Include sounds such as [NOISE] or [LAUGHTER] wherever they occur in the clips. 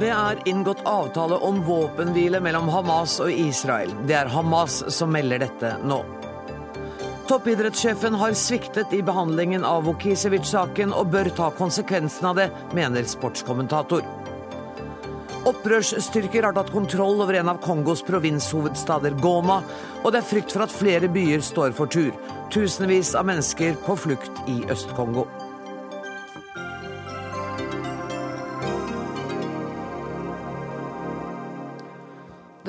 Det er inngått avtale om våpenhvile mellom Hamas og Israel. Det er Hamas som melder dette nå. Toppidrettssjefen har sviktet i behandlingen av Vukisevic-saken og bør ta konsekvensen av det, mener sportskommentator. Opprørsstyrker har tatt kontroll over en av Kongos provinshovedstader, Goma, og det er frykt for at flere byer står for tur. Tusenvis av mennesker på flukt i Øst-Kongo.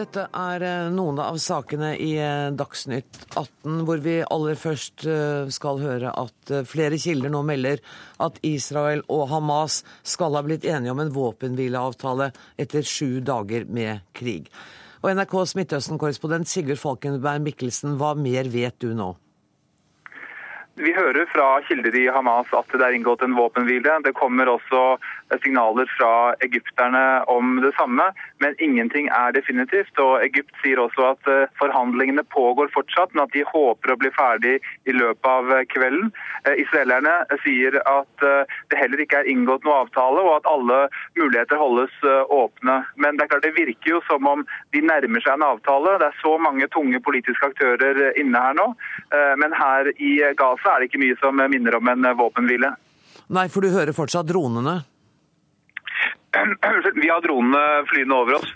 Dette er eh, noen av sakene i eh, Dagsnytt 18, hvor vi aller først eh, skal høre at flere kilder nå melder at Israel og Hamas skal ha blitt enige om en våpenhvileavtale etter sju dager med krig. Og NRKs Midtøsten-korrespondent Sigurd Falkenberg Mikkelsen, hva mer vet du nå? Vi hører fra kilder i Hamas at det er inngått en våpenhvile. Det kommer også signaler fra egypterne om det samme, men ingenting er definitivt. Og Egypt sier også at eh, forhandlingene pågår fortsatt, men at de håper å bli ferdig i løpet av eh, kvelden. Eh, israelerne sier at det heller ikke er inngått noe avtale, og at alle muligheter holdes åpne. Men det er klart det virker jo som om de nærmer seg en avtale. Det er så mange tunge politiske aktører inne her nå. Men her i Gaza er det ikke mye som minner om en våpenhvile. Nei, for du hører fortsatt dronene? Vi har dronene flyende over oss.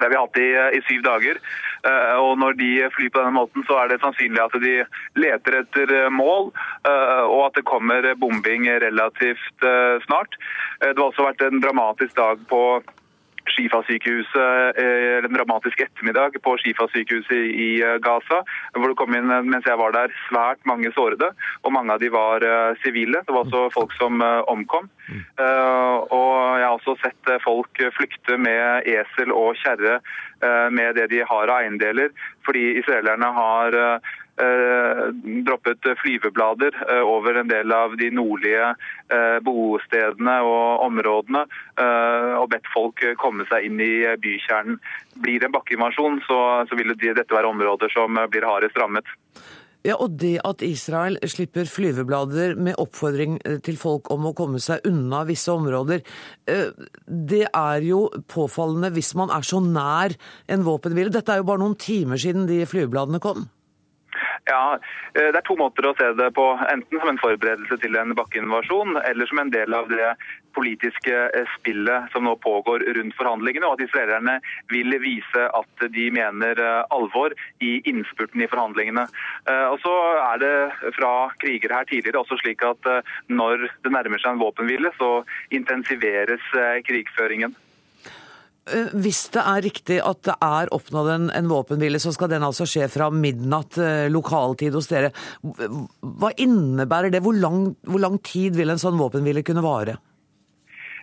Det har vi hatt i, i, syv dager. Eh, og når de flyr på denne måten, så er det sannsynlig at de leter etter eh, mål, eh, og at det kommer bombing relativt snart. Det har også vært en dramatisk dag på Shifa-sykehuset eh, en dramatisk ettermiddag på Shifa-sykehuset i eh, Gaza, hvor det kom inn mens jeg var der, svært mange sårede. og Mange av de var eh, sivile. Det var også folk som omkom. Og Jeg har også sett folk flykte med esel og kjerre med det de har av eiendeler, fordi israelerne har Eh, droppet flyveblader eh, over en del av de nordlige eh, bostedene og områdene, og bedt folk komme seg inn i bykjernen. Blir det en bakkeinvasjon, så vil dette være områder som blir hardest rammet. Ja, og Det at Israel slipper flyveblader med oppfordring til folk om å komme seg unna visse områder, det er jo påfallende hvis man er så nær en våpenhvile. Dette er jo bare noen timer siden de flyvebladene kom. Ja, eh, Det er to måter å se det på. Enten som en forberedelse til en bakkeinvasjon, eller som en del av det politiske eh, spillet som nå pågår rundt forhandlingene, og at israelerne vil vise at de mener eh, alvor i innspurten i forhandlingene. Og så er det fra krigere her tidligere også slik at når det nærmer seg en våpenhvile, så intensiveres krigføringen. Eh, hvis det er riktig at det er oppnådd en, en våpenhvile, så skal den altså skje fra midnatt eh, lokaltid hos dere. Hva innebærer det? Hvor lang, hvor lang tid vil en sånn våpenhvile kunne vare?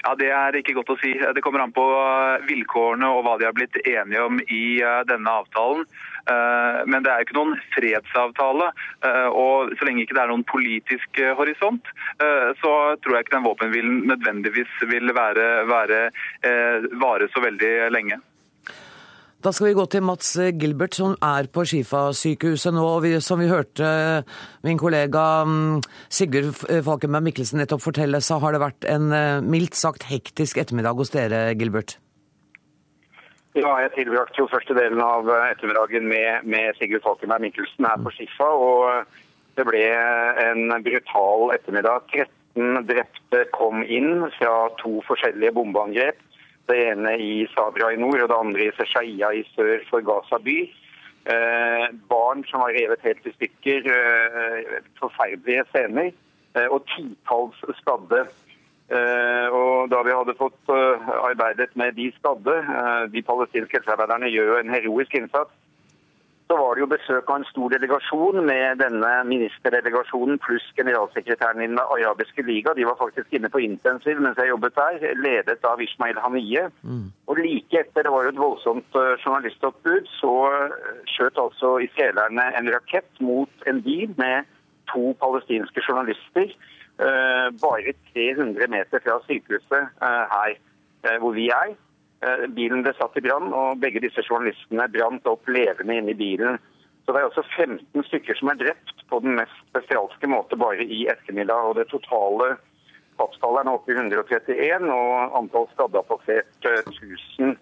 Ja, Det er ikke godt å si. Det kommer an på vilkårene og hva de har blitt enige om i eh, denne avtalen. Eh, men det er jo ikke noen fredsavtale. Og så lenge ikke det er noen politisk horisont, så tror jeg ikke den våpenhvilen nødvendigvis vil være, være, vare så veldig lenge. Da skal vi gå til Mats Gilbert, som er på Skifa-sykehuset nå. og vi, Som vi hørte min kollega mm, Sigurd Falkenberg Mikkelsen nettopp fortelle, så har det vært en eh, mildt sagt hektisk ettermiddag hos dere, Gilbert? Ja, jeg tilbrakte jo første delen av ettermiddagen med, med Sigurd Falkenberg Mikkelsen her på Skiffa. og Det ble en brutal ettermiddag. 13 drepte kom inn fra to forskjellige bombeangrep. Det ene i Sabra i nord og det andre i Seshaia i sør for Gaza by. Eh, barn som var revet helt i stykker. Eh, forferdelige scener. Eh, og titalls skadde. Eh, og Da vi hadde fått eh, arbeidet med de skadde eh, De palestinske helsearbeiderne gjør jo en heroisk innsats så var det jo besøk av en stor delegasjon med denne ministerdelegasjonen pluss generalsekretæren i Den arabiske liga. De var faktisk inne på intensiv mens jeg jobbet der, ledet av Ishmael Haniye. Mm. Og like etter det var jo et voldsomt journalistoppbud, så skjøt altså israelerne en rakett mot en bil med to palestinske journalister bare 300 meter fra sykehuset her hvor vi er. Eh, bilen ble satt i brann, og begge disse journalistene brant opp levende inne i bilen. Så det er også 15 stykker som er drept på den mest spesialske måte bare i ettermiddag. Og det totale tapstallet er nå oppe i 131, og antall skadde har passert 1000.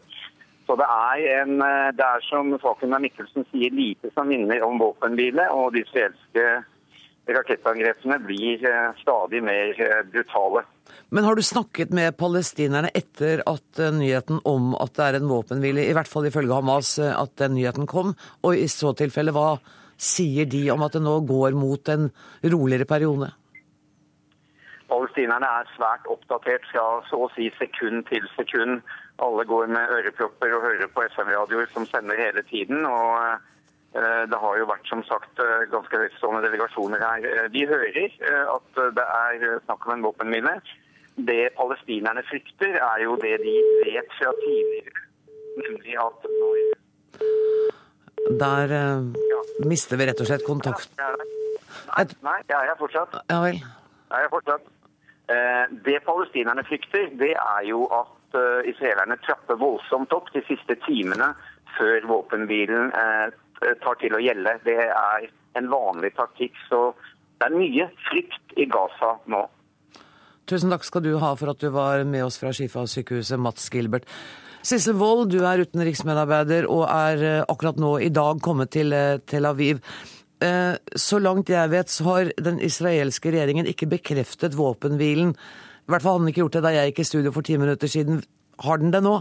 Så det er, en, det er som Fakunna Mikkelsen sier, lite som minner om våpenhvile. Og de israelske rakettangrepene blir stadig mer brutale. Men har du snakket med palestinerne etter at eh, nyheten om at det er en våpenhvile, i hvert fall ifølge Hamas, eh, at den nyheten kom? Og i så tilfelle, hva sier de om at det nå går mot en roligere periode? Palestinerne er svært oppdatert fra så å si sekund til sekund. Alle går med ørepropper og hører på FM-radioer som sender hele tiden. og eh, det har jo vært som sagt ganske høytstående delegasjoner her. De hører at det er snakk om en våpenmine. Det palestinerne frykter, er jo det de vet fra tidligere, nemlig at når Der ja. mister vi rett og slett kontakt. Nei, nei, jeg er fortsatt. Ja vel. Jeg er fortsatt. Eh, det palestinerne frykter, det er jo at israelerne trapper voldsomt opp de siste timene før våpenhvilen tar til å gjelde. Det er en vanlig taktikk. Så det er mye frykt i Gaza nå. Tusen takk skal du ha for at du var med oss fra Skifa-sykehuset, Mats Gilbert. Sissel Wold, du er utenriksmedarbeider og er eh, akkurat nå i dag kommet til eh, Tel Aviv. Eh, så langt jeg vet, så har den israelske regjeringen ikke bekreftet våpenhvilen. I hvert fall hadde den ikke gjort det da jeg gikk i studio for ti minutter siden. Har den det nå?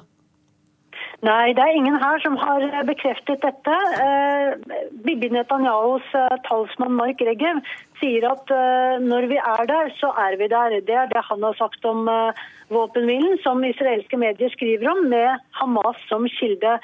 Nei, det er ingen her som har bekreftet dette. Eh, Bibi Netanyahus eh, talsmann Mark Regev sier at eh, når vi er der, så er vi der. Det er det han har sagt om eh, våpenhvilen, som israelske medier skriver om, med Hamas som kilde.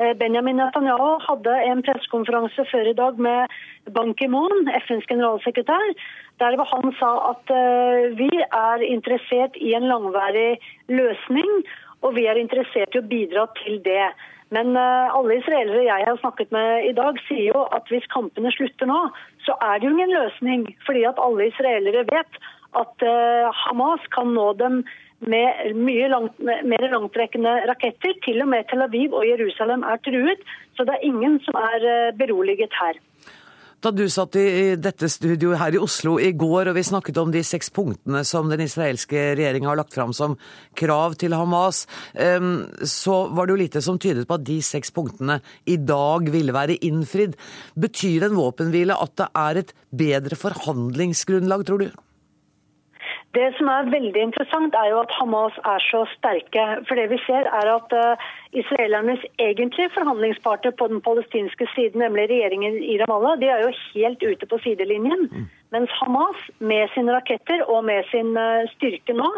Eh, Benjamin Netanyahu hadde en pressekonferanse før i dag med Ban Ki-moon, FNs generalsekretær, der han sa at eh, vi er interessert i en langvarig løsning og vi er interessert i å bidra til det. Men uh, alle israelere jeg har snakket med i dag, sier jo at hvis kampene slutter nå, så er det jo ingen løsning. Fordi at alle israelere vet at uh, Hamas kan nå dem med mye langt, mer langtrekkende raketter. Til og med Tel Aviv og Jerusalem er truet. Så det er ingen som er uh, beroliget her. Da du satt i dette studioet her i Oslo i går og vi snakket om de seks punktene som den israelske regjeringa har lagt fram som krav til Hamas, så var det jo lite som tydet på at de seks punktene i dag ville være innfridd. Betyr en våpenhvile at det er et bedre forhandlingsgrunnlag, tror du? Det som er veldig interessant, er jo at Hamas er så sterke. For det vi ser, er at uh, israelernes egentlige forhandlingsparter på den palestinske siden, nemlig regjeringen i Ramallah, de er jo helt ute på sidelinjen. Mm. Mens Hamas, med sine raketter og med sin uh, styrke nå,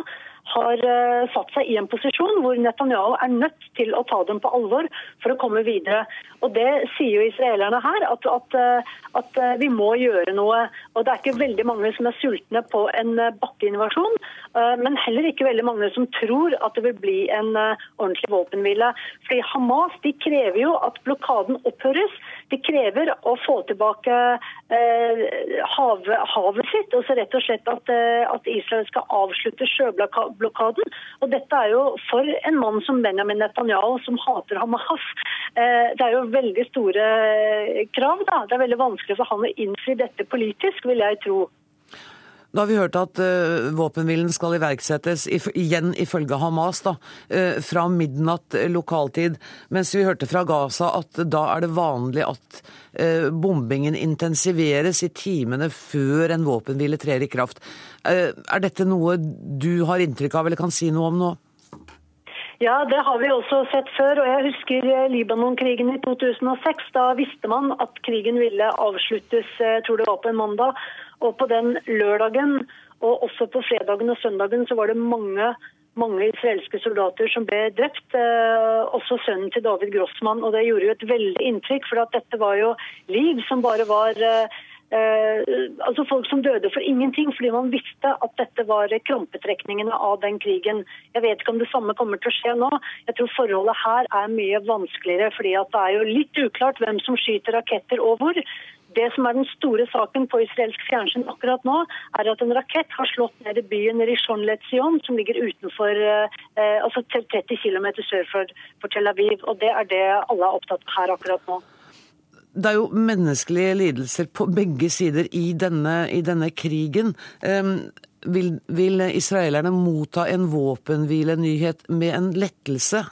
har uh, satt seg i en posisjon hvor Netanyahu er nødt til å ta dem på alvor for å komme videre. Og Det sier jo israelerne her, at, at, uh, at uh, vi må gjøre noe. Og Det er ikke veldig mange som er sultne på en bakkeinvasjon, men heller ikke veldig mange som tror at det vil bli en ordentlig våpenhvile. Fordi Hamas de krever jo at blokaden opphøres. De krever å få tilbake havet, havet sitt. og så rett og slett at, at Israel skal avslutte sjøblokaden. Og dette er jo for en mann som Benjamin Netanyahu, som hater Hamas. Eh, det er jo veldig store krav. da. Det er veldig vanskelig for han å innfri dette politisk, vil jeg tro. Da har vi hørt at uh, våpenhvilen skal iverksettes, if, igjen ifølge Hamas, da, uh, fra midnatt lokaltid. Mens vi hørte fra Gaza at da er det vanlig at uh, bombingen intensiveres i timene før en våpenhvile trer i kraft. er dette noe du har inntrykk av eller kan si noe om nå? Ja, det har vi også sett før. og Jeg husker Libanon-krigen i 2006. Da visste man at krigen ville avsluttes, jeg tror det var på en mandag. Og på den lørdagen, og også på fredagen og søndagen, så var det mange mange israelske soldater som ble drept. Eh, også sønnen til David Grossmann. Og det gjorde jo et veldig inntrykk, for dette var jo liv som bare var eh, eh, altså Folk som døde for ingenting, fordi man visste at dette var krampetrekningene av den krigen. Jeg vet ikke om det samme kommer til å skje nå. Jeg tror forholdet her er mye vanskeligere, fordi det er jo litt uklart hvem som skyter raketter og hvor. Det som er den store saken på israelsk fjernsyn akkurat nå, er at en rakett har slått ned i byen Rishon Letzion, som ligger utenfor, eh, altså 30 km sør for, for, Tel Aviv. Og Det er det alle er opptatt av her akkurat nå. Det er jo menneskelige lidelser på begge sider i denne, i denne krigen. Vil, vil, israelerne motta en våpenhvilenyhet med en lettelse?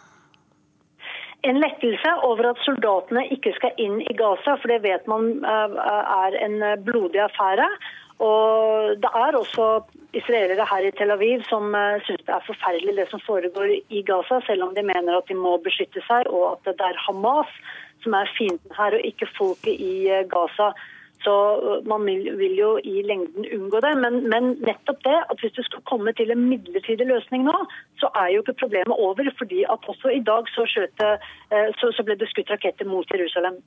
En lettelse over at soldatene ikke skal inn i Gaza, for det vet man eh, er en blodig affære. Og det er også israelere her i Tel Aviv som uh, syns det er forferdelig det som foregår i Gaza, selv om de mener at de må beskytte seg, og at det er Hamas som er fienden her, og ikke folket i eh, Gaza. Så eh, man vil, jo i lengden unngå det. Men, men, nettopp det at hvis du skal komme til en midlertidig løsning nå, så er jo ikke problemet over. fordi at også i dag så, skjøte, eh, så, så ble det skutt raketter mot Jerusalem.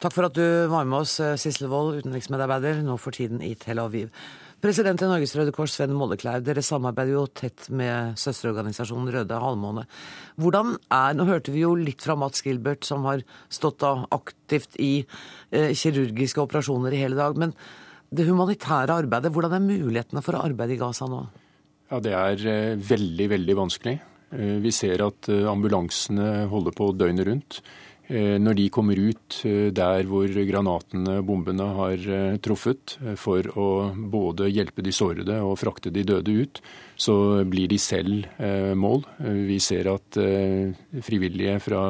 Takk for at du var med oss, Sissel Wold, utenriksmedarbeider, nå for tiden i Tel Aviv. President i Norges Røde Kors, Sven Mollekleiv, dere samarbeider jo tett med søsterorganisasjonen Røde Halvmåne. Hvordan er, Nå hørte vi jo litt fra Mats Gilbert, som har stått aktivt i eh, kirurgiske operasjoner i hele dag. Men det humanitære arbeidet, hvordan er mulighetene for å arbeide i Gaza nå? Ja, Det er eh, veldig, veldig vanskelig. Eh, vi ser at eh, ambulansene holder på døgnet rundt. Eh, når de kommer ut eh, der hvor granatene, bombene, har eh, truffet, for å både hjelpe de sårede og frakte de døde ut, så blir de selv mål. Vi ser at frivillige fra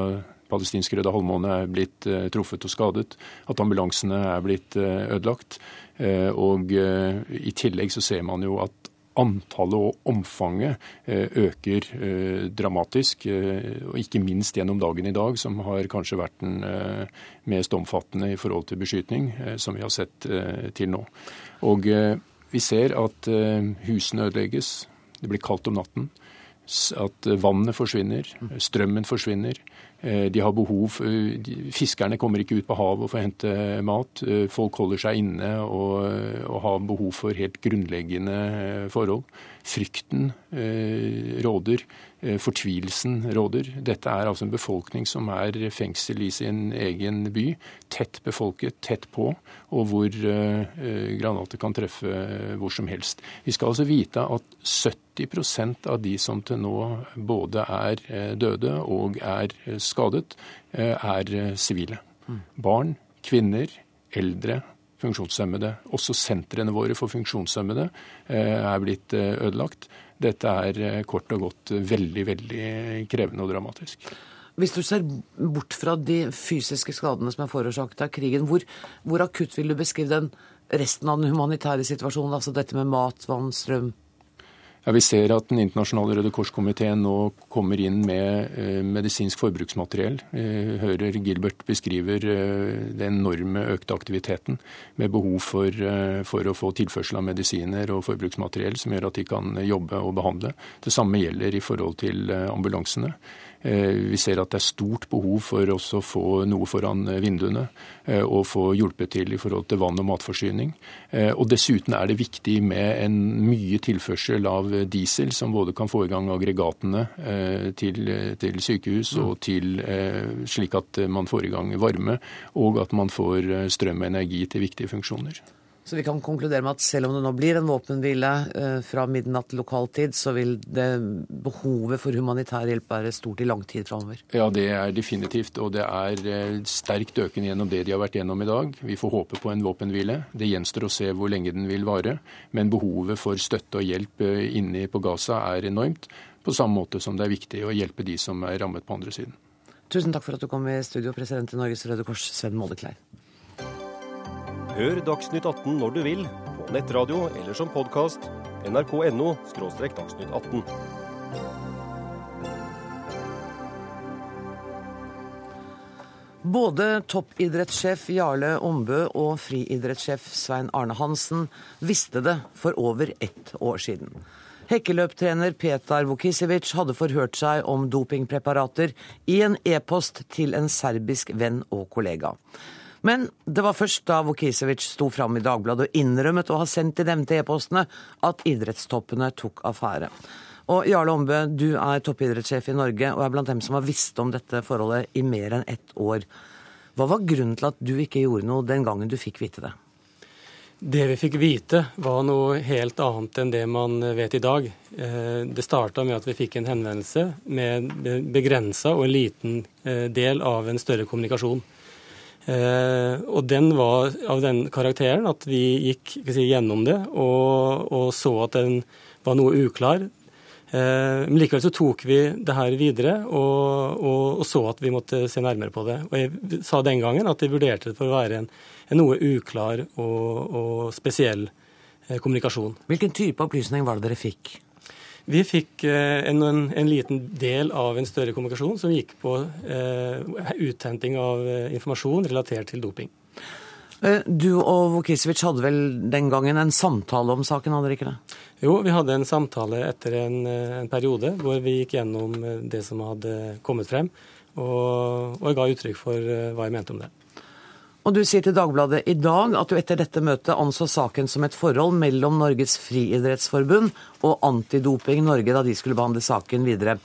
palestinske Røde Halvmåne er blitt truffet og skadet, at ambulansene er blitt ødelagt. Og i tillegg så ser man jo at antallet og omfanget eh, øker eh, dramatisk. Eh, og ikke minst gjennom dagen i dag, som har kanskje vært den mest omfattende i forhold til beskytning som vi har sett til nå. Og vi ser at husene ødelegges. Det blir kaldt om natten. At vannet forsvinner, strømmen forsvinner. Eh, de har behov Fiskerne kommer ikke ut på havet for å hente mat. Eh, folk holder seg inne og, og har behov for helt grunnleggende eh, forhold. Frykten råder. Fortvilelsen råder. Dette er altså en befolkning som er fengsel i sin egen by. Tett befolket, tett på, og hvor granater kan treffe hvor som helst. Vi skal altså vite at 70% av de som til nå både er døde og er skadet, eh, er eh, sivile. Barn, kvinner, eldre, funksjonshemmede. Også sentrene våre for funksjonshemmede eh, er blitt ødelagt. Dette er kort og godt veldig, veldig krevende og dramatisk. Hvis du ser bort fra de fysiske skadene som er forårsaket av krigen, hvor, hvor akutt vil du beskrive den resten av den humanitære situasjonen? Altså dette med mat, vann, strøm? Ja, Vi ser at Den internasjonale Røde Kors-komiteen nå kommer inn med eh, medisinsk forbruksmateriell. Eh, hører Gilbert beskriver eh, den enorme økte aktiviteten med behov for, eh, for, å få tilførsel av medisiner og forbruksmateriell som gjør at de kan jobbe og behandle. Det samme gjelder i forhold til eh, ambulansene. Eh, vi ser at det er stort behov for også å få noe foran eh, vinduene eh, og få hjulpet til i forhold til vann- og matforsyning. Og Dessuten er det viktig med en mye tilførsel av diesel, som både kan få i gang aggregatene til, til sykehus og til, slik at man får i gang varme, og at man får strøm og energi til viktige funksjoner. Så vi kan konkludere med at selv om det nå blir en våpenhvile eh, fra midnatt lokal tid, så vil det behovet for humanitær hjelp være stort i lang tid framover? Ja, det er definitivt. Og det er eh, sterkt økende gjennom det de har vært gjennom i dag. Vi får håpe på en våpenhvile. Det gjenstår å se hvor lenge den vil vare. Men behovet for støtte og hjelp eh, inne på Gaza er enormt. På samme måte som det er viktig å hjelpe de som er rammet på andre siden. Tusen takk for at du kom i studio, president i Norges Røde Kors, Sven Mollekleiv. Hør Dagsnytt 18 når du vil, på nettradio eller som podkast. nrk.no – dagsnytt 18. Både toppidrettssjef Jarle Ombø og friidrettssjef Svein Arne Hansen visste det for over ett år siden. Hekkeløptrener Petar Vukisevic hadde forhørt seg om dopingpreparater i en e-post til en serbisk venn og kollega. Men det var først da Vukisevic sto fram i Dagbladet og innrømmet å ha sendt de nevnte e-postene, at idrettstoppene tok affære. Og Jarle Ombø, du er toppidrettssjef i Norge og er blant dem som har visst om dette forholdet i mer enn ett år. Hva var grunnen til at du ikke gjorde noe den gangen du fikk vite det? Det vi fikk vite, var noe helt annet enn det man vet i dag. Eh, det starta med at vi fikk en henvendelse med begrensa og en liten eh, del av en større kommunikasjon. Eh, og den var av den karakteren at vi gikk si, gjennom det og, og, så at den var noe uklar. Eh, men likevel så tok vi det her videre og, og, og, så at vi måtte se nærmere på det. Og jeg sa den gangen at jeg vurderte det for å være en, en noe uklar og, spesiell eh, kommunikasjon. Hvilken type opplysning var det dere fikk? Vi fikk eh, en, en, en, liten del av en større kommunikasjon som gikk på eh, uthenting av eh, informasjon relatert til doping. Eh, du og Vukisevic hadde vel den gangen en samtale om saken, hadde dere ikke det? Jo, vi hadde en samtale etter en, en periode hvor vi gikk gjennom det som hadde kommet frem, og, og jeg ga uttrykk for hva jeg mente om det. Og du sier til Dagbladet i dag at du etter dette møtet anså saken som et forhold mellom Norges friidrettsforbund og Antidoping Norge da de skulle behandle saken videre.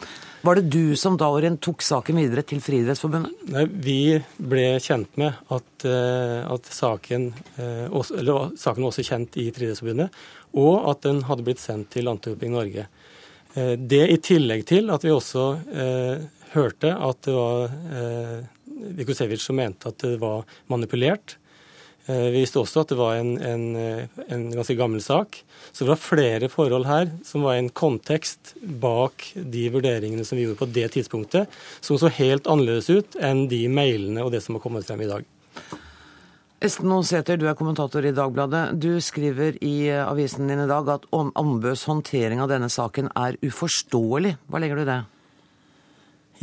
Var det du som da tok saken videre til Friidrettsforbundet? Nei, Vi ble kjent med at, eh, at saken, eh, eller, saken var også kjent i Friidrettsforbundet, og at den hadde blitt sendt til Antidoping Norge. Eh, det i tillegg til at vi også hørte at det var Vikosevic som mente at det var manipulert. Eh, vi visste også at det var en, en, eh, en, ganske gammel sak. Så det var flere forhold her som var en kontekst bak de vurderingene som vi gjorde på det tidspunktet, som så helt annerledes ut enn de mailene og det som har kommet frem i dag. Esten Aansæter, du er kommentator i Dagbladet. Du skriver i eh, avisen din i dag at Ambøs håndtering av denne saken er uforståelig. Hva legger du i det?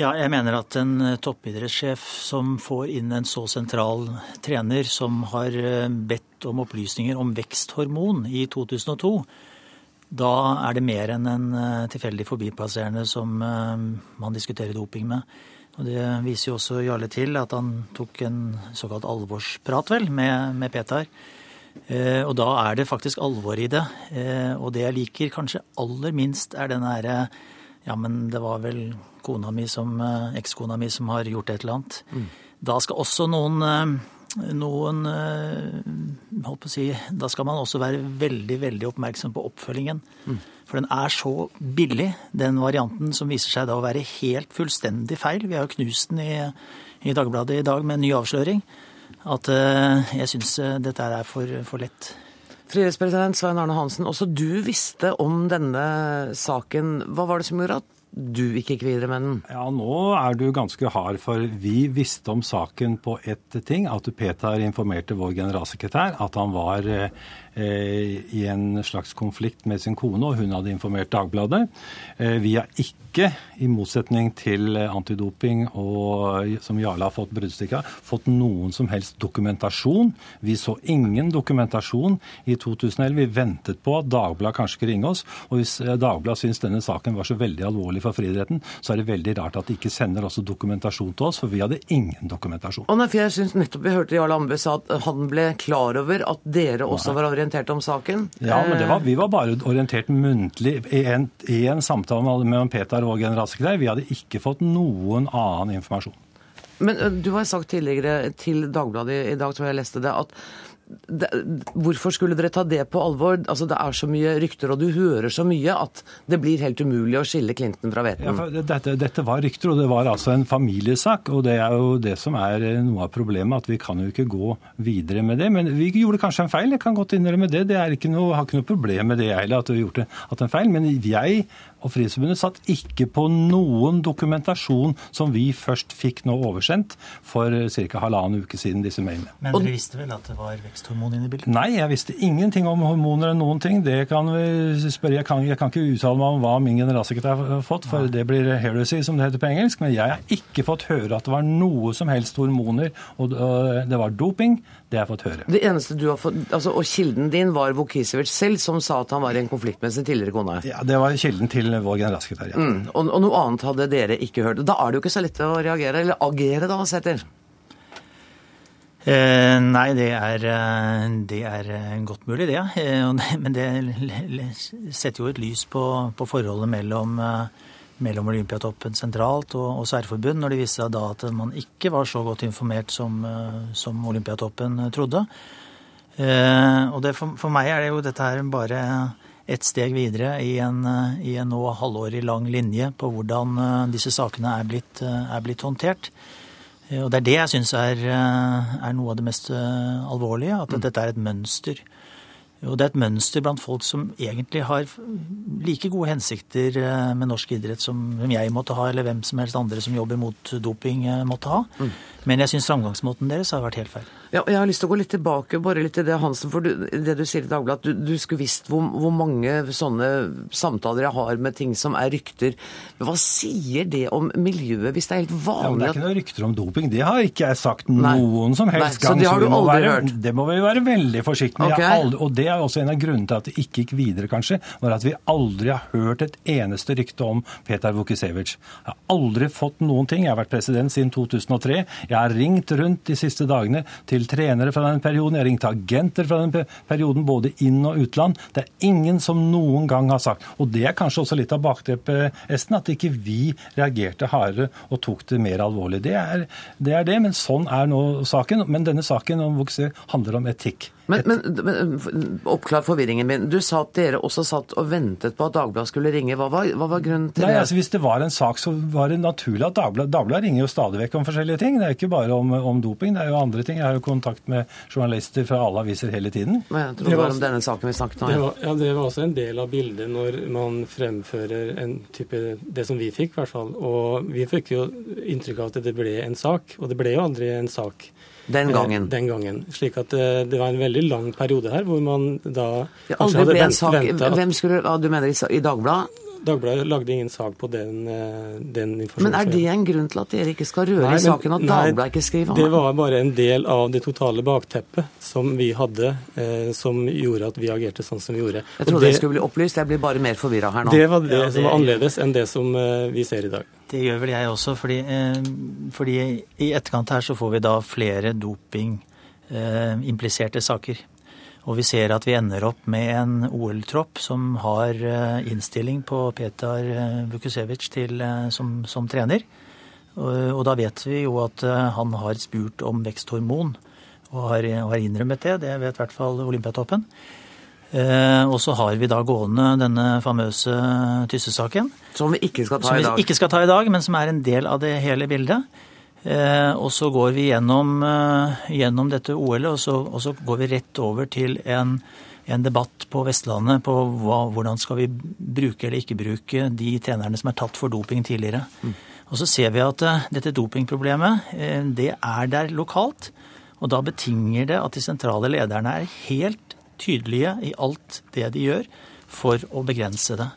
Ja, jeg mener at en eh, toppidrettssjef som får inn en så sentral trener, som har eh, bedt om opplysninger om veksthormon i 2002, da er det mer enn en eh, tilfeldig forbipasserende som man diskuterer doping med. Og Det viser jo også Jarle til, at han tok en såkalt alvorsprat, vel, med, med Petar. Og da er det faktisk alvor i det. Og det jeg liker kanskje aller minst, er den herre Ja, men det var vel kona mi som, eh, ekskona mi som har gjort et eller annet. Mm. Da skal også noen, eh, noen eh, holdt på å si, Da skal man også være veldig veldig oppmerksom på oppfølgingen. Mm. For den er så billig, den varianten som viser seg da å være helt fullstendig feil. Vi har jo knust den i, i Dagbladet i dag med en ny avsløring. At jeg syns dette er for, for lett. Frihetspresident Svein Arne Hansen, også du visste om denne saken. Hva var det som gjorde at du ikke gikk videre med den? Ja, nå er du ganske hard, for vi visste om saken på ett ting. At Peter informerte vår generalsekretær at han var eh, i en slags konflikt med sin kone, og hun hadde informert Dagbladet. Eh, vi har ikke, i motsetning til antidoping og som Jarle har fått bruddstykke av, fått noen som helst dokumentasjon. Vi så ingen dokumentasjon i 2011. Vi ventet på at Dagbladet kanskje skulle ringe oss. Og hvis eh, Dagbladet syns denne saken var så veldig alvorlig for friidretten, så er det veldig rart at de ikke sender også dokumentasjon til oss, for vi hadde ingen dokumentasjon. Og nei, for jeg synes nettopp vi hørte Jarle Ambe sa at han ble klar over at dere også var orientert om saken? Ja, men var, vi var bare orientert muntlig i en, i en samtale med Peter, og generalsekretær. Vi hadde ikke fått noen annen informasjon. Men du har sagt tidligere til Dagbladet i dag, tror jeg jeg leste det, at det, hvorfor skulle dere ta det på alvor? Altså, Det er så mye rykter, og du hører så mye at det blir helt umulig å skille Clinton fra Veten. Ja, dette, dette, var rykter, og det var altså en familiesak. Og det er jo det som er noe av problemet, at vi kan jo ikke gå videre med det. Men vi gjorde kanskje en feil, jeg kan godt innrømme det. Det er ikke noe, har ikke noe problem med det heller, at vi har gjort det en feil. Men jeg og Frihetsforbundet satt ikke på noen dokumentasjon som vi først fikk nå oversendt for ca. halvannen uke siden, disse mailene. Men dere visste vel at det var veksthormon inne i bildet? Nei, jeg visste ingenting om hormoner eller noen ting. Det kan vi spørre. Jeg kan, jeg kan ikke uttale meg om hva min generalsekretær har fått, for det blir heresy, som det heter på engelsk. Men jeg har ikke fått høre at det var noe som helst hormoner, og det var doping. Det har jeg fått høre. Det eneste du har fått, altså, Og kilden din var Vukisevic selv, som sa at han var i en konflikt med sin tidligere kone? Ja, det var kilden til vår generalsekretær. Ja. Mm, og, og, noe annet hadde dere ikke hørt. Da er det jo ikke så lett å reagere, eller agere da, Sæther? Eh, nei, det er, eh, det er, eh, godt mulig, det. Ja. men det setter jo et lys på, på forholdet mellom eh, mellom Olympiatoppen sentralt og, og særforbund, når det viste seg da at man ikke var så godt informert som, eh, som Olympiatoppen trodde. Eh, og det, for, for, meg er det jo dette her bare et steg videre i en, i en nå halvårig lang linje på hvordan eh, disse sakene er blitt, er blitt håndtert. Og Det er det jeg syns er, er, noe av det mest alvorlige. At mm. dette er et mønster. Og det er et mønster blant folk som egentlig har like gode hensikter med norsk idrett som jeg måtte ha, eller hvem som helst andre som jobber mot doping måtte ha. Mm. Men jeg syns framgangsmåten deres har vært helt feil. Ja, jeg har lyst til å gå litt tilbake bare litt til det, Hansen. For du, det du sier i Dagbladet, at du, du skulle visst hvor, hvor, mange sånne samtaler jeg har med ting som er rykter. Hva sier det om miljøet, hvis det er helt vanlig ja, Det er ikke noen rykter om doping. Det har ikke jeg sagt Nei. noen som helst Nei, gang. Så det har du aldri være, hørt? Det må vi være veldig forsiktige med. Okay. Aldri, og det er også en av grunnene til at det ikke gikk videre, kanskje, var at vi aldri har hørt et eneste rykte om Petar Vukisevic. Jeg har aldri fått noen ting. Jeg har vært president siden 2003. Jeg har ringt rundt de siste dagene til til trenere fra den perioden, jeg har ringt agenter fra den perioden, både inn- og utland. Det er ingen som noen gang har sagt Og det er kanskje også litt av bakteppet, Esten, at ikke vi reagerte hardere og tok det mer alvorlig. Det er, det er det, men sånn er nå saken. Men denne saken om Vokse handler om etikk. Men, men, men, oppklar forvirringen min. Du sa at dere også satt og ventet på at Dagbladet skulle ringe. Hva var, hva var grunnen til Nei, det? Altså, hvis det var en sak, så var det naturlig at Dagbladet Dagbladet ringer jo stadig vekk om forskjellige ting. Det er ikke bare om, om, doping, det er jo andre ting. Jeg har jo kontakt med journalister fra alle aviser hele tiden. Men jeg tror det var om denne saken vi snakket om. Det var, ja, det var også en del av bildet når man fremfører en type Det som vi fikk, i hvert fall. Og vi fikk jo inntrykk av at det ble en sak, og det ble jo aldri en sak. Den eh, gangen. Den gangen. Slik at det, eh, det var en veldig lang periode her hvor man da ja, Aldri ble en sak. Hvem skulle, Du mener i Dagbladet? Dagbladet lagde ingen sak på den, eh, den informasjonen. Men er det en grunn til at dere ikke skal røre nei, i saken, at Dagbladet ikke skriver om det? Det var bare en del av det totale bakteppet som vi hadde, eh, som gjorde at vi agerte sånn som vi gjorde. Jeg trodde det, jeg skulle bli opplyst, jeg blir bare mer forvirra her nå. Det var det, ja, det som var annerledes enn det som eh, vi ser i dag. Det gjør vel jeg også, fordi, eh, fordi i etterkant her så får vi da flere doping impliserte saker. Og vi ser at vi ender opp med en OL-tropp som har eh, innstilling på Petar Vukusevic til, som, som, trener. Og, og, da vet vi jo at han har spurt om veksthormon, og har, har innrømmet det. Det vet i hvert fall Olympiatoppen. Eh, og så har vi da gående denne famøse Tysse-saken. Som vi ikke skal ta i dag. Som vi ikke skal ta i dag, men som er en del av det hele bildet. Eh, og så går vi gjennom, eh, gjennom dette OL-et, og, og, så går vi rett over til en, en debatt på Vestlandet på hva, hvordan skal vi bruke eller ikke bruke de trenerne som er tatt for doping tidligere. Mm. Og så ser vi at dette dopingproblemet, det er der lokalt. Og da betinger det at de sentrale lederne er helt tydelige i alt det de gjør for å begrense det.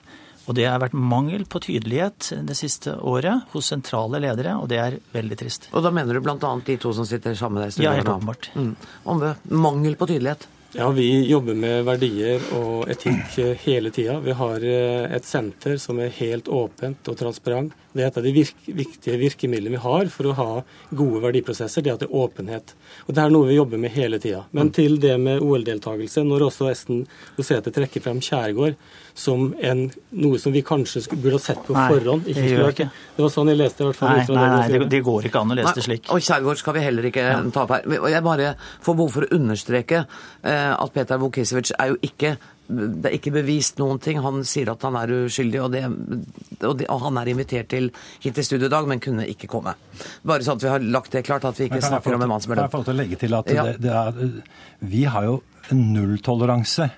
Og det har vært mangel på tydelighet det siste året hos sentrale ledere, og det er veldig trist. Og da mener du bl.a. de to som sitter sammen med deg? Ja, helt åpenbart. Mm. Om mangel på tydelighet? Ja, Vi jobber med verdier og etikk hele tida. Vi har eh, et senter som er helt åpent og transparent. Det er et av de virke, viktige virkemidlene vi har for å ha gode verdiprosesser, det at det er åpenhet. Og Det er noe vi jobber med hele tida. Men til det med OL-deltakelse, når også Esten Rosete trekker frem Kjærgaard som en, noe som vi kanskje burde ha sett på nei, forhånd. Ikke det gjør ikke. Det var sånn jeg leste i hvert fall. Nei, nei, nei det, det, går ikke an å lese det slik. Og Kjærgaard skal vi heller ikke ja. ta opp her. Jeg bare får behov for å understreke eh, at Petar Vukisevic er jo ikke det er ikke bevist noen ting. Han sier at han er uskyldig, og, det, og, det, og han er invitert til, hit til studio i dag, men kunne ikke komme. Bare sånn at vi har lagt det klart, at vi ikke snakker om en mann som er død. Kan jeg få legge til at ja. det, er, Vi har jo nulltoleranse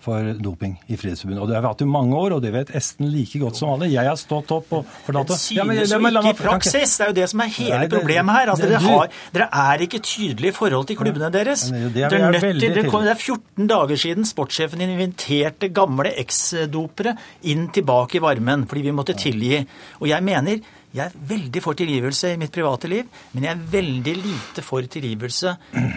for doping i Frihetsforbundet. Og det har vi hatt i mange år, og det vet Esten like godt som alle. Jeg har stått opp og fortalt Det synes jo ikke i praksis. Det er jo det som er hele Nei, det, problemet her. Altså, dere, har, dere, er ikke tydelige i forhold til klubbene deres. Det er, er, til, det, kom, det er 14 dager siden sportssjefen inviterte gamle eks-dopere inn tilbake i varmen fordi vi måtte tilgi. Og jeg mener jeg er veldig for tilgivelse i mitt private liv, men jeg er veldig lite for tilgivelse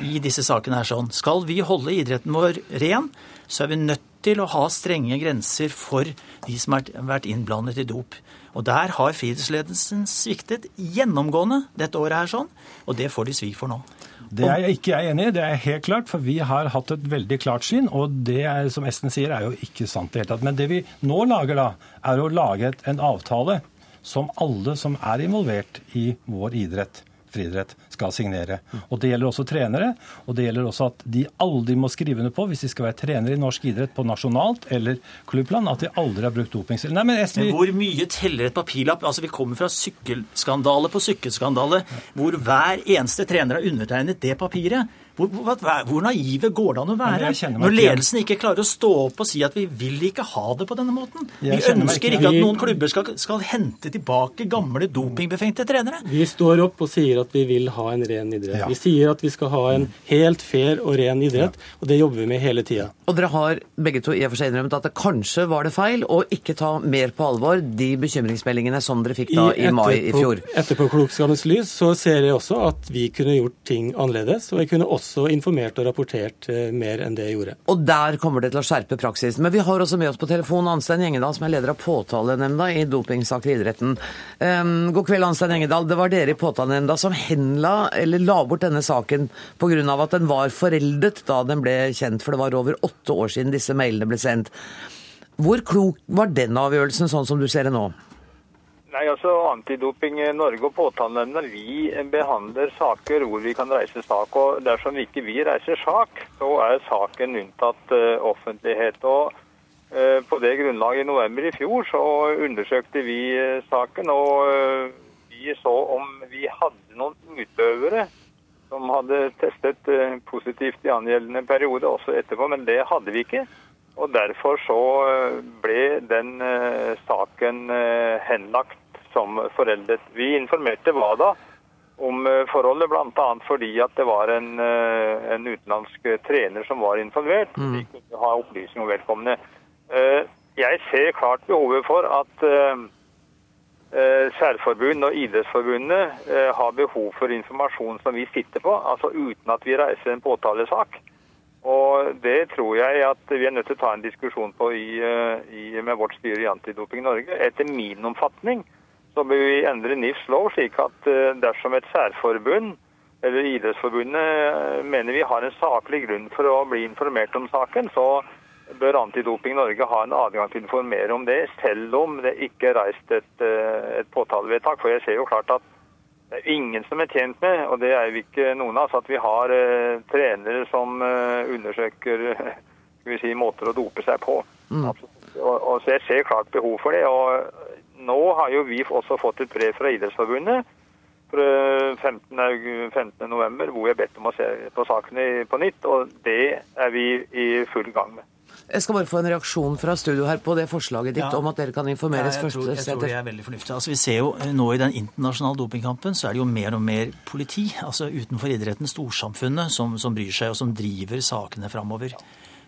i disse sakene her sånn. Skal vi holde idretten vår ren, så er vi nødt til å ha strenge grenser for de som har vært innblandet i dop. Og der har friidrettsledelsen sviktet gjennomgående dette året her sånn, og det får de svi for nå. Det er jeg ikke enig i, det er helt klart, for vi har hatt et veldig klart syn. Og det er, som Esten sier, er jo ikke sant i det hele tatt. Men det vi nå lager, da, er å lage en avtale som alle som er involvert i vår idrett, friidrett, skal signere. Og Det gjelder også trenere, og det gjelder også at de aldri må skrive under på, hvis de skal være trenere i norsk idrett på nasjonalt eller klubbplan, at de aldri har brukt doping. Nei, men, men hvor mye teller et papirlapp? Altså, Vi kommer fra sykkelskandale på sykkelskandale, hvor hver eneste trener har undertegnet det papiret. Hvor, hvor, hvor, naive går det an å være? Når ledelsen ikke klarer å stå opp og si at vi vil ikke ha det på denne måten. Vi ønsker ikke at noen klubber skal, skal hente tilbake gamle dopingbefengte trenere. Vi står opp og sier at vi vil ha en ren idrett. Ja. Vi sier at vi skal ha en helt fair og ren idrett, ja. og det jobber vi med hele tida. Og dere har begge to i og for seg innrømmet at det kanskje var det feil å ikke ta mer på alvor de bekymringsmeldingene som dere fikk da i, i mai i fjor. Etterpåklokskapens lys så ser jeg også at vi kunne gjort ting annerledes. og jeg kunne også informert og rapportert eh, mer enn det jeg gjorde. Og der kommer det til å skjerpe praksisen. Men vi har også med oss på telefon Anstein Gjengedal, som er leder av påtalenemnda i dopingsaker i idretten. Um, god kveld, Anstein Gjengedal. Det var dere i påtalenemnda som henla, eller la bort denne saken pga. at den var foreldet da den ble kjent, for det var over åtte år siden disse mailene ble sendt. Hvor klok var den avgjørelsen, sånn som du ser det nå? Nei, altså Antidoping Norge og påtalenemnda vi behandler saker hvor vi kan reise sak. og Dersom ikke vi reiser sak, så er saken unntatt uh, offentlighet. og uh, På det grunnlaget i november i fjor så undersøkte vi uh, saken. og Vi så om vi hadde noen utøvere som hadde testet positivt i angjeldende periode også etterpå, men det hadde vi ikke. Og Derfor så ble den saken henlagt som foreldet. Vi informerte WADA om eh, forholdet, bl.a. fordi at det var en, eh, en, utenlandsk trener som var involvert. Mm. De kunne ha opplysning om vedkommende. Eh, jeg ser klart behovet for at Særforbund og Idrettsforbundet har behov for informasjon som vi sitter på, altså uten at vi reiser en påtalesak. Og Det tror jeg at vi er nødt til å ta en diskusjon på i, i, med vårt styre i Antidoping Norge. Etter min omfatning så bør vi endre NIFs lov, slik at eh, dersom et særforbund eller Idrettsforbundet eh, mener vi har en saklig grunn for å bli informert om saken, så bør Antidoping Norge ha en adgang til å informere om det, selv om det ikke er reist et, eh, et påtalevedtak. For jeg ser jo klart at det er ingen som er tjent med, og det er jo ikke noen av oss, at vi har uh, trenere som uh, undersøker [LAUGHS] vi si, måter å dope seg på. Mm. Og, og, så jeg ser klart behov for det. og nå har jo vi også fått et brev fra Idrettsforbundet 15.11. 15. november, hvor vi er bedt om å se på sakene på nytt. Og det er vi i full gang med. Jeg skal bare få en reaksjon fra studio her på det forslaget ditt ja. om at dere kan informeres ja, jeg, tror, jeg tror det er veldig fornuftig. Altså, vi ser jo nå I den internasjonale dopingkampen så er det jo mer og mer politi altså utenfor idretten, storsamfunnet, som, som bryr seg og som driver sakene framover.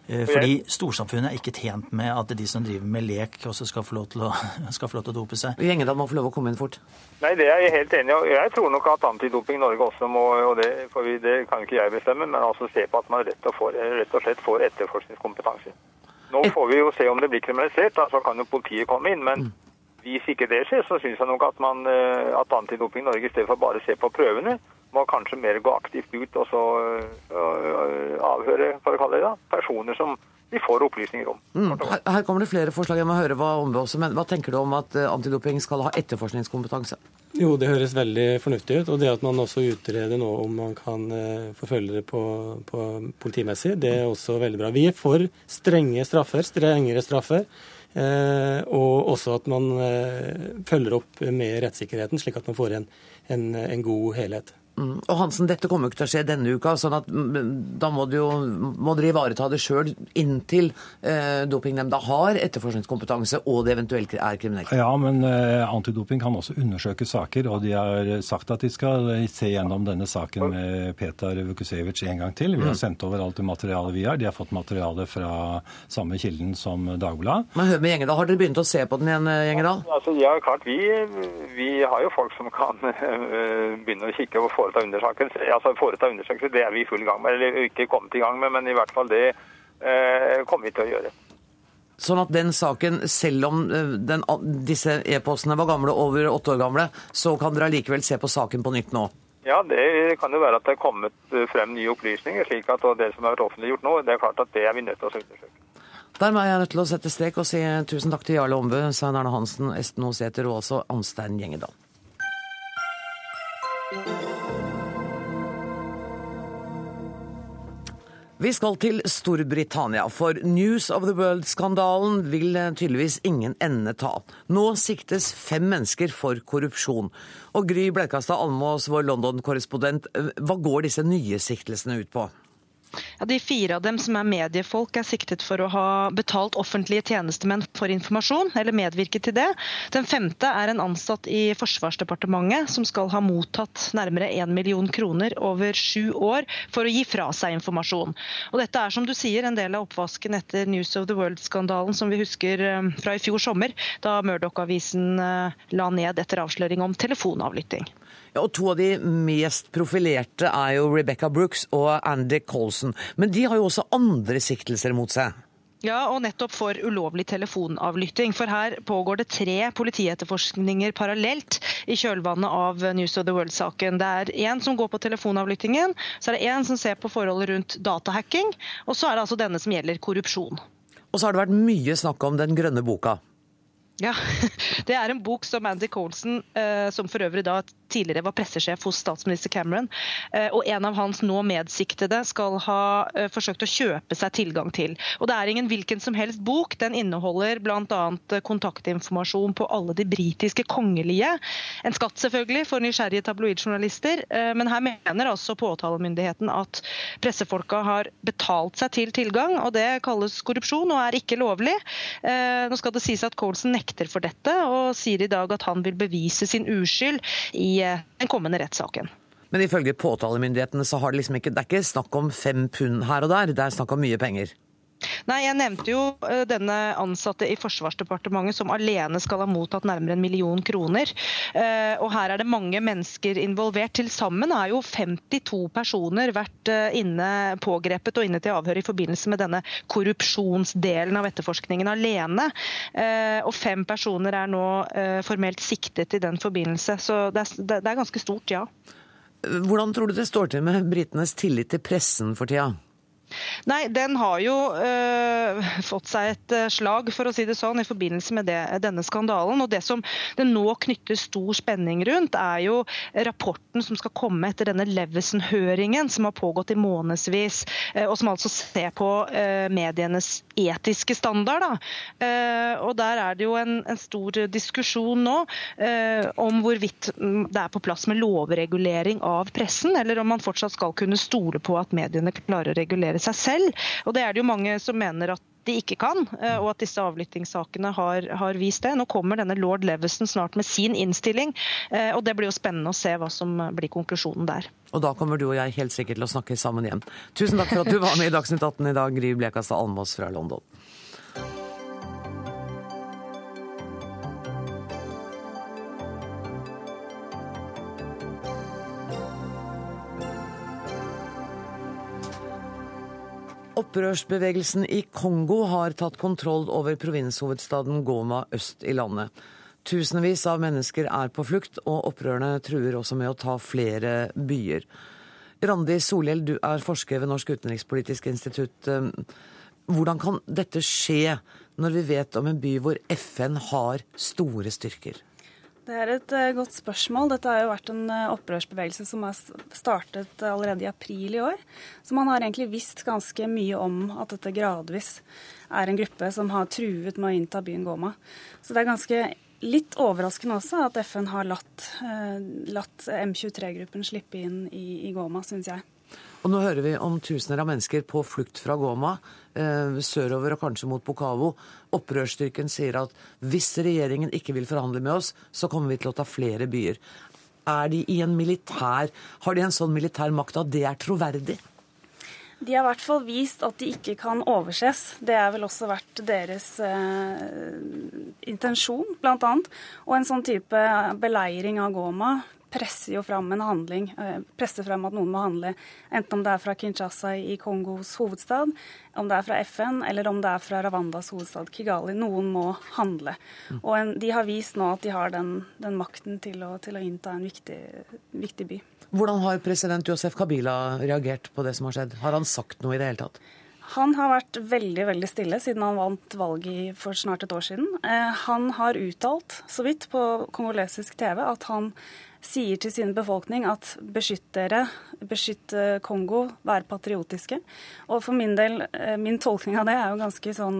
Eh, fordi storsamfunnet er ikke tjent med at de som driver med lek, også skal få lov til å, [LAUGHS] få lov til å dope seg. Gjengedal må få lov å komme inn fort. Nei, det er jeg helt enig i. Jeg tror nok at Antidoping Norge også må, og det, vi, det kan ikke jeg bestemme, men altså se på at man rett og, får, rett og slett får etterforskningskompetanse. Nå får vi jo se om det blir kriminalisert, da, så kan jo politiet komme inn. men mm. hvis ikke det skjer, så syns jeg nok at, man, eh, at Antidoping Norge i stedet for bare å se på prøvene, må kanskje mer gå aktivt ut og så avhøre for å kalle det da, personer som vi får opplysninger om. Mm. Her, her, kommer det flere forslag. Jeg må høre hva også, men hva tenker du om at antidoping skal ha etterforskningskompetanse? Jo, det høres veldig fornuftig ut. Og det at man også utreder nå om man kan forfølge det på, på politimessig, det er også veldig bra. Vi er for strenge straffer, strengere straffer. Eh, og også at man eh, følger opp med rettssikkerheten, slik at man får en, en, en god helhet. Mm. Og Hansen, dette kommer jo ikke til å skje denne uka, sånn at mm, da må, du jo, må dere ivareta det sjøl inntil eh, dopingnemnda har etterforskningskompetanse og det eventuelt er kriminelt. Ja, men eh, antidoping kan også undersøke saker, og de har sagt at de skal se gjennom denne saken med Petar Vukusevic en gang til. Vi har mm. sendt over alt det materialet vi har. De har fått materiale fra samme kilden som Dagbladet. Men hør med Gjengedal, har dere begynt å se på den igjen, Gjengedal? Altså, ja, klart. Vi, vi har jo folk som kan uh, begynne å kikke og få foreta undersøkelse. Altså foreta undersøkelse, det er vi i full gang med. Eller ikke kommet i gang med, men i hvert fall det eh, kommer vi til å gjøre. Sånn at den saken, selv om eh, den, disse e-postene var gamle, over åtte år gamle, så kan dere allikevel se på saken på nytt nå? Ja, det kan jo være at det er kommet eh, frem nye opplysninger. slik at Det som har vært offentliggjort nå, det er klart at det er vi nødt til å undersøke. Dermed er jeg nødt til å sette strek og si tusen takk til Jarle Ombø, Svein Erne Hansen, Esten Osæter og også Anstein Gjengedal. Vi skal til Storbritannia, for News of the World-skandalen vil tydeligvis ingen ende ta. Nå siktes fem mennesker for korrupsjon. Og Gry Blekastad Almås, vår London-korrespondent, hva går disse nye siktelsene ut på? Ja, de fire av dem som er mediefolk, er siktet for å ha betalt offentlige tjenestemenn for informasjon, eller medvirket til det. Den femte er en ansatt i Forsvarsdepartementet som skal ha mottatt nærmere 1 million kroner over sju år for å gi fra seg informasjon. Og dette er som du sier en del av oppvasken etter News of the World-skandalen som vi husker eh, fra i fjor sommer, da Murdoch-avisen eh, la ned etter avsløring om telefonavlytting. Ja, og To av de mest profilerte er jo Rebecca Brooks og Andy Colson. Men de har jo også andre siktelser mot seg. Ja, og nettopp for ulovlig telefonavlytting. For her pågår det tre politietterforskninger parallelt i kjølvannet av News of the World-saken. Det er én som går på telefonavlyttingen, så er det én som ser på forholdet rundt datahacking, og så er det altså denne som gjelder korrupsjon. Og så har det vært mye snakk om den grønne boka. Ja, [LAUGHS] Det er en bok som Andy Colson, eh, som for øvrig da tidligere var pressesjef hos statsminister Cameron, eh, og en av hans nå medsiktede skal ha eh, forsøkt å kjøpe seg tilgang til. Og Det er ingen hvilken som helst bok. Den inneholder bl.a. kontaktinformasjon på alle de britiske kongelige. En skatt selvfølgelig for nysgjerrige tabloidjournalister, men her mener altså påtalemyndigheten at pressefolka har betalt seg til tilgang, og det kalles korrupsjon og er ikke lovlig. Nå skal det sies at Colson nekter nekter for dette, og sier i dag at han vil bevise sin uskyld i eh, den kommende rettssaken. Men ifølge påtalemyndighetene så har det liksom ikke, det er ikke snakk om fem pund her og der, det er snakk om mye penger? Nei, Jeg nevnte jo eh, denne ansatte i Forsvarsdepartementet som alene skal ha mottatt nærmere en million kroner. Eh, og Her er det mange mennesker involvert. Til sammen er jo 52 personer vært eh, inne pågrepet og inne til avhør i forbindelse med denne korrupsjonsdelen av etterforskningen alene. Og fem personer er nå formelt siktet i den forbindelse. Så det er, ganske stort, ja. Hvordan tror du det står til med britenes tillit til pressen for tida? Nei, den har jo øh, fått seg et øh, slag, for å si det sånn, i forbindelse med det, denne skandalen. Og Det som det nå knytter stor spenning rundt, er jo rapporten som skal komme etter denne Levesen-høringen, som har pågått i månedsvis, øh, og som altså ser på øh, medienes etiske standard. Uh, og Der er det jo en, en stor diskusjon nå uh, om hvorvidt det er på plass med lovregulering av pressen, eller om man fortsatt skal kunne stole på at mediene klarer å regulere seg selv. Og Det er det jo mange som mener at de ikke kan, uh, og at disse avlyttingssakene har, har, vist det. Nå kommer denne lord Leveson snart med sin innstilling, og det blir jo spennende å se hva som blir konklusjonen der. Og da kommer du og jeg helt sikkert til å snakke sammen igjen. Tusen takk for at du var med i Dagsnytt 18 i dag, Gry Blekastad Almås fra London. Opprørsbevegelsen i Kongo har tatt kontroll over provinshovedstaden Goma øst i landet. Tusenvis av mennesker er på flukt, og opprørerne truer også med å ta flere byer. Randi Solhjell, du er forsker ved Norsk utenrikspolitisk institutt. Hvordan kan dette skje, når vi vet om en by hvor FN har store styrker? Det er et uh, godt spørsmål. Dette har jo vært en uh, opprørsbevegelse som har startet allerede i april i år. Så man har egentlig visst ganske mye om at dette gradvis er en gruppe som har truet med å innta byen Goma. Så det er ganske litt overraskende også at FN har latt, latt M23-gruppen slippe inn i, i Goma, syns jeg. Og nå hører vi om tusener av mennesker på flukt fra Goma, eh, sørover og kanskje mot Bukavu. Opprørsstyrken sier at hvis regjeringen ikke vil forhandle med oss, så kommer vi til å ta flere byer. Er de i en militær, Har de en sånn militær makt at det er troverdig? De har i hvert fall vist at de ikke kan overses. Det har vel også vært deres eh, intensjon, bl.a. Og en sånn type beleiring av Goma presser jo fram en handling, eh, presser fram at noen må handle. Enten om det er fra Kinshasa i Kongos hovedstad, om det er fra FN, eller om det er fra Rwandas hovedstad Kigali. Noen må handle. Og en, de har vist nå at de har den, den makten til å, til å, innta en viktig, viktig by. Hvordan har president Josef Kabila reagert på det som har skjedd? Har han sagt noe i det hele tatt? Han har vært veldig veldig stille siden han vant valget for snart et år siden. Eh, han har uttalt så vidt på kongolesisk TV at han sier til sin befolkning at beskytt dere, beskytt Kongo, vær patriotiske. Og for min del, min tolkning av det er jo ganske sånn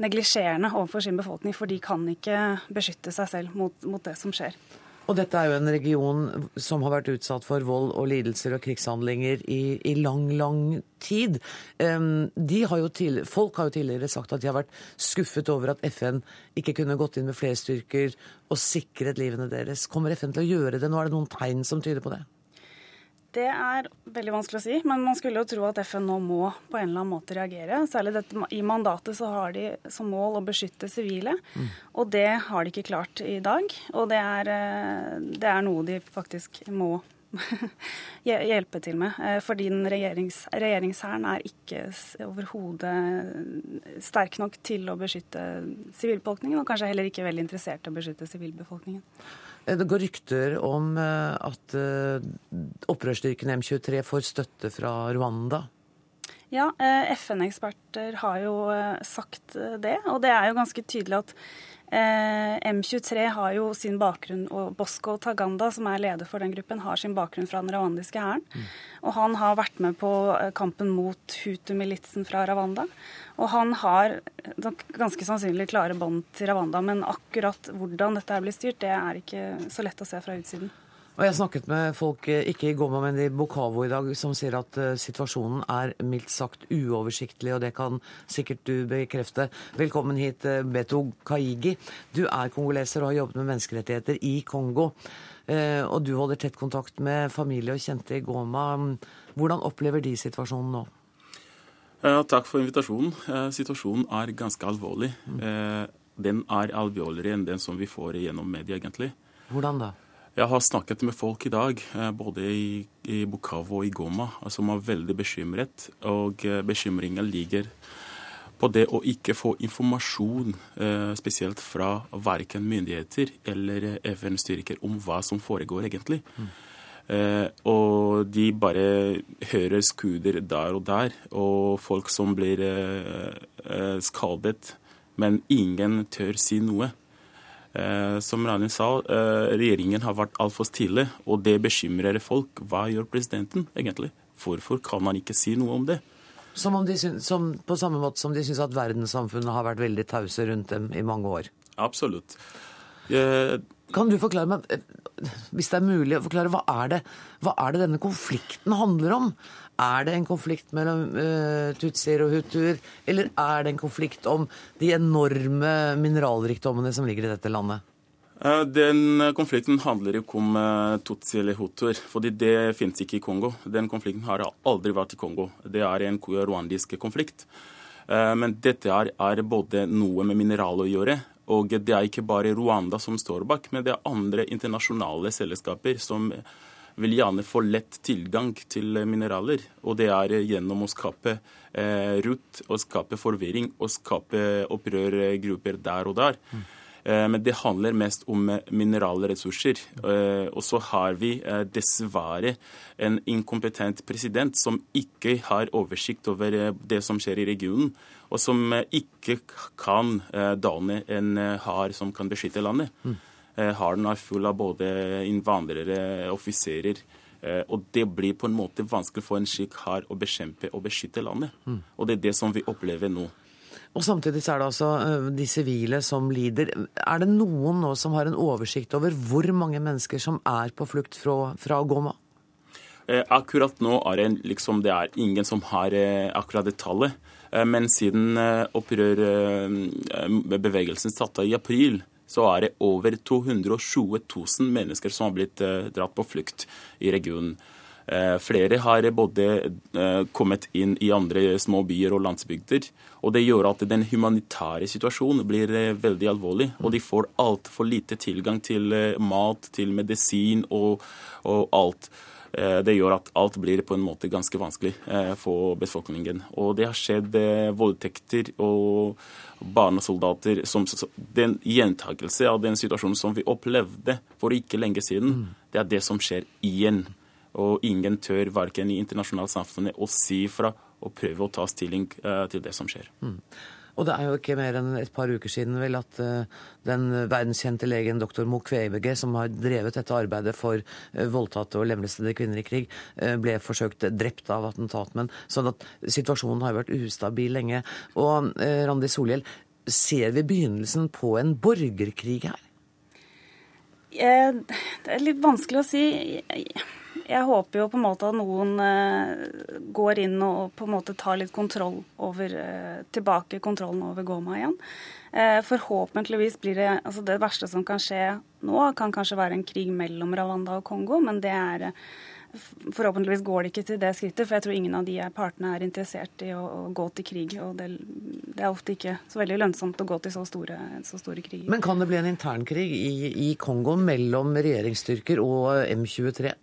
neglisjerende overfor sin befolkning, for de kan ikke beskytte seg selv mot, mot det som skjer. Og dette er jo en region som har vært utsatt for vold og lidelser og krigshandlinger i, i lang, lang tid. Har til, folk har jo tidligere sagt at de har vært skuffet over at FN ikke kunne gått inn med flere styrker og sikret livene deres. Kommer FN til å gjøre det? Nå er det noen tegn som tyder på det? Det er veldig vanskelig å si, men man skulle jo tro at FN nå må på en eller annen måte reagere. Særlig dette, I mandatet så har de som mål å beskytte sivile, mm. og det har de ikke klart i dag. Og det er, eh, det er noe de faktisk må [LAUGHS] hjelpe til med. Eh, fordi regjerings, regjeringshæren er ikke overhodet sterk nok til å beskytte sivilbefolkningen, og kanskje heller ikke veldig interessert i å beskytte sivilbefolkningen. Eh, det går rykter om at opprørsstyrken M23 får støtte fra Rwanda. Ja, FN-eksperter har jo sagt det. Og det er jo ganske tydelig at M23 har jo sin bakgrunn, og Bosco Taganda, som er leder for den gruppen, har sin bakgrunn fra den rwandiske hæren. Mm. Og han har vært med på kampen mot Hutu-militsen fra Rwanda. Og han har ganske sannsynlig klare bånd til Rwanda, men akkurat hvordan dette blir styrt, det er ikke så lett å se fra utsiden. Og Jeg snakket med folk, eh, ikke i Goma, men i Bokavo i dag, som sier at uh, situasjonen er mildt sagt uoversiktlig, og det kan sikkert du bekrefte. Velkommen hit, uh, Beto Kaigi. Du er kongoleser og har jobbet med menneskerettigheter i Kongo. Og du holder tett kontakt med familie og kjente i Goma. Hvordan opplever de situasjonen nå? Takk for invitasjonen. Eh, situasjonen er ganske alvorlig. Eh, den er alvorligere enn den som vi får gjennom media, egentlig. Hvordan da? Jeg har snakket med folk i dag, eh, både i, i Bukavu og i Goma, som er veldig bekymret. Og bekymringen ligger på det å ikke få informasjon, spesielt fra verken myndigheter eller FN-styrker, om hva som foregår egentlig. Mm. Eh, og de bare hører skuder der og der, og folk som blir eh, eh, skadet. Men ingen tør si noe. Som Ranin sa, regjeringen har vært altfor stille, og det bekymrer folk. Hva gjør presidenten egentlig? Hvorfor kan han ikke si noe om det? Som, om de syns, som på samme måte som de syns at verdenssamfunnet har vært veldig tause rundt dem i mange år? Absolutt. Kan du forklare meg, hvis det er mulig å forklare, hva er det, hva er det denne konflikten handler om? Er det en konflikt mellom uh, tutsier og hutuer, eller er det en konflikt om de enorme mineralrikdommene som ligger i dette landet? Eh, den konflikten handler ikke om tutsi eller hutuer, fordi det finnes ikke i Kongo. Den konflikten har aldri vært i Kongo. Det er en rwandisk konflikt. Men dette er både noe med mineraler å gjøre, og det er ikke bare Rwanda som står bak, men det er andre internasjonale selskaper som vil gjerne få lett tilgang til mineraler. Og det er gjennom å skape eh, rutt og skape forvirring og skape opprørgrupper der og der. Mm. Eh, men det handler mest om mineralressurser. Eh, og så har vi eh, dessverre en inkompetent president som ikke har oversikt over eh, det som skjer i regionen og som eh, ikke kan eh, danne en eh, hær som kan beskytte landet. Mm. Hæren er full av både innvandrere, offiserer. Og det blir på en måte vanskelig for en slik hær å bekjempe og beskytte landet. Mm. Og det er det som vi opplever nå. Og Samtidig så er det altså de sivile som lider. Er det noen nå som har en oversikt over hvor mange mennesker som er på flukt fra, fra Goma? akkurat nå er det liksom det er ingen som har akkurat det tallet. Eh, men siden eh, opprørbevegelsen eh, starta i april, så er det over 220 000 mennesker som har blitt dratt på flukt i regionen. Flere har både kommet inn i andre små byer og landsbygder. og Det gjør at den humanitære situasjonen blir veldig alvorlig. Og de får altfor lite tilgang til mat, til medisin og, og alt. Eh, det gjør at alt blir på en måte ganske vanskelig eh, for befolkningen. Og det har skjedd eh, voldtekter og barnesoldater som Den gjentakelse av den situasjonen som vi opplevde for ikke lenge siden, det er det som skjer igjen. Og ingen tør verken i internasjonalt samfunnet å si fra og prøve å ta stilling til det som skjer. Mm. Og det er jo ikke mer enn et par uker siden vel at uh, den verdenskjente legen doktor Mukwege, som har drevet dette arbeidet for uh, voldtatte og lemlestede kvinner i krig, uh, ble forsøkt drept av attentatmenn. Sånn at situasjonen har jo vært ustabil lenge. Og Randi Solhjell, ser vi begynnelsen på en borgerkrig her? Det er litt vanskelig å si jeg håper jo på en måte at noen uh, går inn og på en måte tar litt kontroll over uh, Tilbake kontrollen over Goma igjen. Uh, forhåpentligvis blir det altså Det verste som kan skje nå, kan kanskje være en krig mellom Rwanda og Kongo, men det er Forhåpentligvis går det ikke til det skrittet, for jeg tror ingen av de partene er interessert i å, å gå til krig. og det, det, er ofte ikke så veldig lønnsomt å gå til så store, så store kriger. Men kan det bli en internkrig i, i Kongo mellom regjeringsstyrker og M23?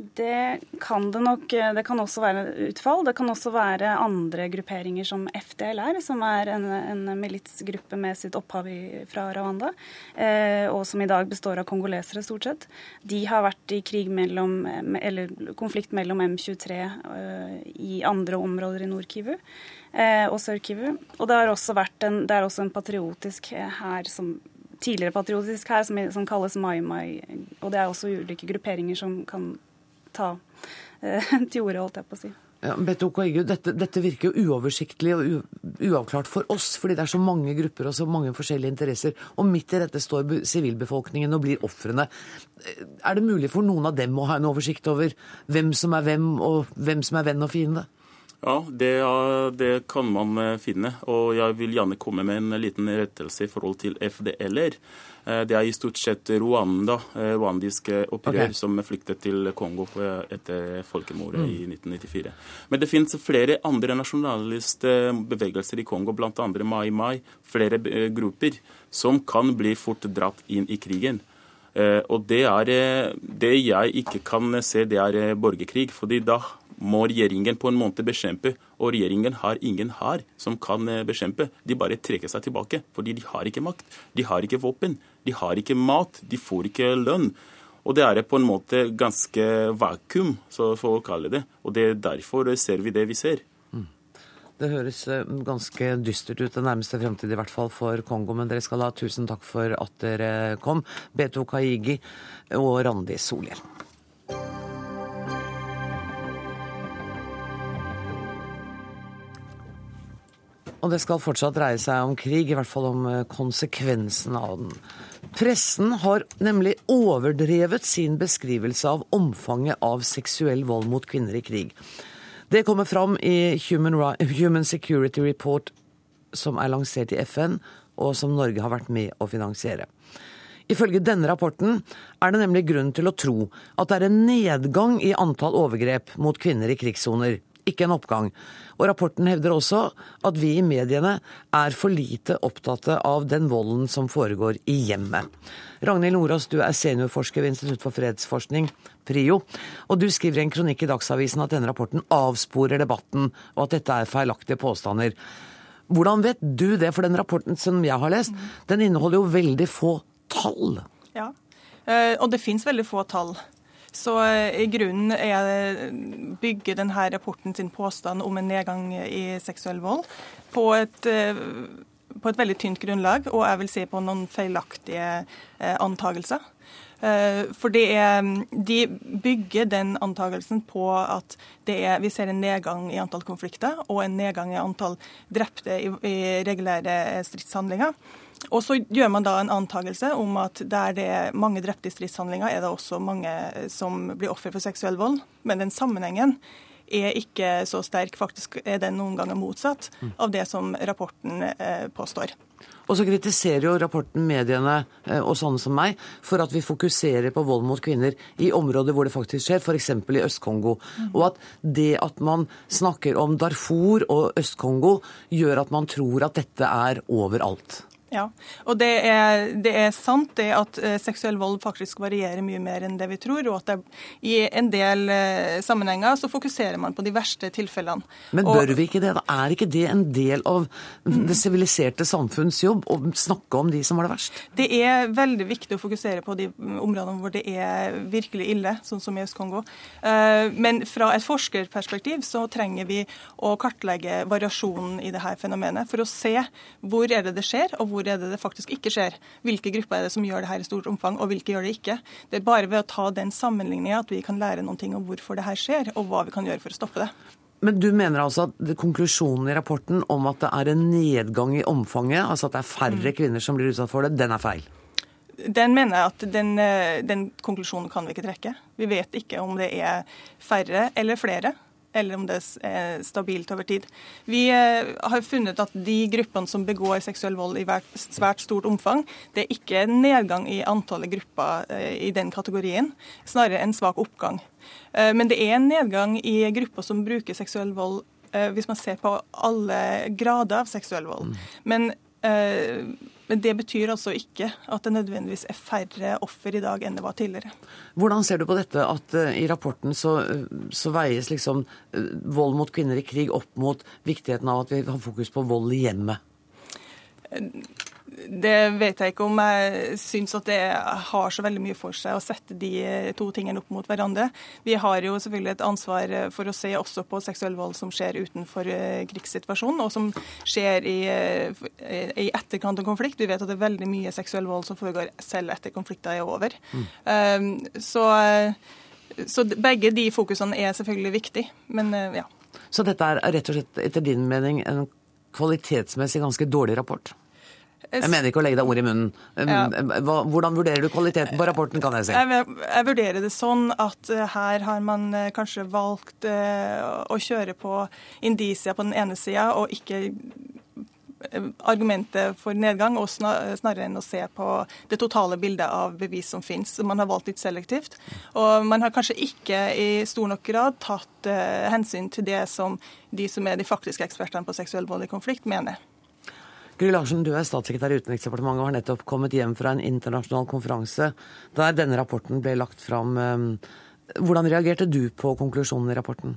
Det kan det nok. Det kan også være utfall. Det kan også være andre grupperinger som FDLR, som er en, en militsgruppe med sitt opphav i, fra Rwanda, eh, og som i dag består av kongolesere, stort sett. De har vært i krig mellom, eller konflikt mellom M23 eh, i andre områder i Nord-Kivu eh, og Sør-Kivu. Og det, har også vært en, det er også en patriotisk hær som tidligere patriotisk her, som, som kalles Mai Mai. Og det er også ulike grupperinger som kan ta eh, [LAUGHS] til orde, holdt jeg på å si. Ja, Beto Koigu, dette, dette, virker jo uoversiktlig og uavklart for oss, fordi det er så mange grupper og så mange forskjellige interesser. Og midt i dette står sivilbefolkningen og blir ofrene. Er det mulig for noen av dem å ha en oversikt over hvem som er hvem, og hvem som er venn og fiende? Ja, det, det, kan man eh, finne. Og jeg vil gjerne komme med en liten rettelse i forhold til FDL-er. Eh, det er i stort sett Rwanda, eh, rwandiske opprør, okay. som flyktet til Kongo etter folkemordet mm. i 1994. Men det finnes flere andre nasjonalistbevegelser i Kongo, bl.a. Mai Mai, flere grupper, som kan bli fort dratt inn i krigen. Og det er det jeg ikke kan se, det er borgerkrig. fordi da må regjeringen på en måte bekjempe. Og regjeringen har ingen hær som kan eh, bekjempe. De bare trekker seg tilbake, fordi de har ikke makt. De har ikke våpen. De har ikke mat. De får ikke lønn. Og det er på en måte ganske vakuum, så for å kalle det. Og det er derfor ser vi det vi ser. Mm. Det høres eh, ganske dystert ut den nærmeste fremtid, i hvert fall for Kongo. Men dere skal ha tusen takk for at dere kom, Beto Kaigi og Randi Solhjell. Og det skal fortsatt dreie seg om krig, i hvert fall om konsekvensen konsekvensene av den. Pressen har nemlig overdrevet sin beskrivelse av omfanget av seksuell vold mot kvinner i krig. Det kommer fram i Human Security Report, som er lansert i FN, og som Norge har vært med å finansiere. Ifølge denne rapporten er det nemlig grunn til å tro at det er en nedgang i antall overgrep mot kvinner i krigssoner ikke en oppgang. Og rapporten hevder også at vi i mediene er for lite opptatt av den volden som foregår i hjemmet. Ragnhild Nordås, du er seniorforsker ved Institutt for fredsforskning, PRIO. Og du skriver i en kronikk i Dagsavisen at denne rapporten avsporer debatten, og at dette er feilaktige påstander. Hvordan vet du det? For den rapporten som jeg har lest, den inneholder jo veldig få tall. Ja, eh, og det fins veldig få tall. Så eh, i grunnen er, bygger denne rapporten sin påstand om en nedgang i seksuell vold på et, eh, på et veldig tynt grunnlag, og jeg vil si på noen feilaktige eh, antagelser. For er, de bygger den antagelsen på at er, vi ser en nedgang i antall konflikter og en nedgang i antall drepte i, i regulære stridshandlinger. Og så gjør man da en antakelse om at der det er mange drepte i stridshandlinger, er det også mange som blir offer for seksuell vold. Men den sammenhengen er ikke så sterk. Faktisk er den noen ganger motsatt av det som rapporten eh, påstår. Og så kritiserer jo rapporten mediene eh, og sånne som meg for at vi fokuserer på vold mot kvinner i områder hvor det faktisk skjer, f.eks. i Øst-Kongo. Og at det at man snakker om Darfur og Øst-Kongo, gjør at man tror at dette er overalt. Ja, og det er, det er, sant det at uh, seksuell vold faktisk varierer mye mer enn det vi tror. Og at det, i en del uh, sammenhenger så fokuserer man på de verste tilfellene. Men bør og, vi ikke det? da? Er ikke det en del av det siviliserte samfunns jobb å snakke om de som har det verst? Det er veldig viktig å fokusere på de områdene hvor det er virkelig ille, sånn som i Øst-Kongo. Uh, men fra et forskerperspektiv så trenger vi å kartlegge variasjonen i dette fenomenet for å se hvor er det det skjer, og hvor hvor er det det faktisk ikke skjer. Hvilke grupper er det som gjør det her i stort omfang, og hvilke gjør det ikke. Det er bare ved å ta den sammenligninga at vi kan lære noen ting om hvorfor det her skjer, og hva vi kan gjøre for å stoppe det. Men du mener altså at konklusjonen i rapporten om at det er en nedgang i omfanget, altså at det er færre mm. kvinner som blir utsatt for det, den er feil? Den mener jeg at den, eh, den konklusjonen kan vi ikke trekke. Vi vet ikke om det er færre eller flere eller om det er stabilt over tid. Vi eh, har funnet at de gruppene som begår seksuell vold i svært stort omfang, det er ikke nedgang i antallet grupper eh, i den kategorien, snarere en svak oppgang. Eh, men det er en nedgang i grupper som bruker seksuell vold hvis man ser på alle grader av seksuell vold. Mm. Men men det betyr altså ikke at det nødvendigvis er færre offer i dag enn det var tidligere. Hvordan ser du på dette at uh, i rapporten så, uh, så veies liksom uh, vold mot kvinner i krig opp mot viktigheten av at vi har fokus på vold i hjemmet? Det vet jeg ikke om jeg syns at det har så veldig mye for seg å sette de to tingene opp mot hverandre. Vi har jo selvfølgelig et ansvar for å se også på seksuell vold som skjer utenfor eh, krigssituasjonen, og som skjer i, eh, i etterkant av konflikt. Vi vet at det er veldig mye seksuell vold som foregår selv etter konflikter er over. Mm. Um, så, så begge de fokusene er selvfølgelig viktige, men ja. Så dette er rett og slett etter din mening en kvalitetsmessig ganske dårlig rapport? Jeg mener ikke å legge deg ord i munnen. Hvordan vurderer du kvaliteten på rapporten, kan jeg si? Jeg, vurderer det sånn at eh, her har man eh, kanskje valgt uh, å kjøre på indisia på den ene sida, og ikke argumentet for nedgang, og snarere enn å se på det totale bildet av bevis som finnes. Man har valgt litt selektivt. Og man har kanskje ikke i stor nok grad tatt hensyn til det som de som er de faktiske ekspertene på seksuell vold i konflikt, mener. Gry Larsen, du er statssekretær i Utenriksdepartementet og har nettopp kommet hjem fra en internasjonal konferanse der denne rapporten ble lagt fram. Ehm, hvordan reagerte du på konklusjonen i rapporten?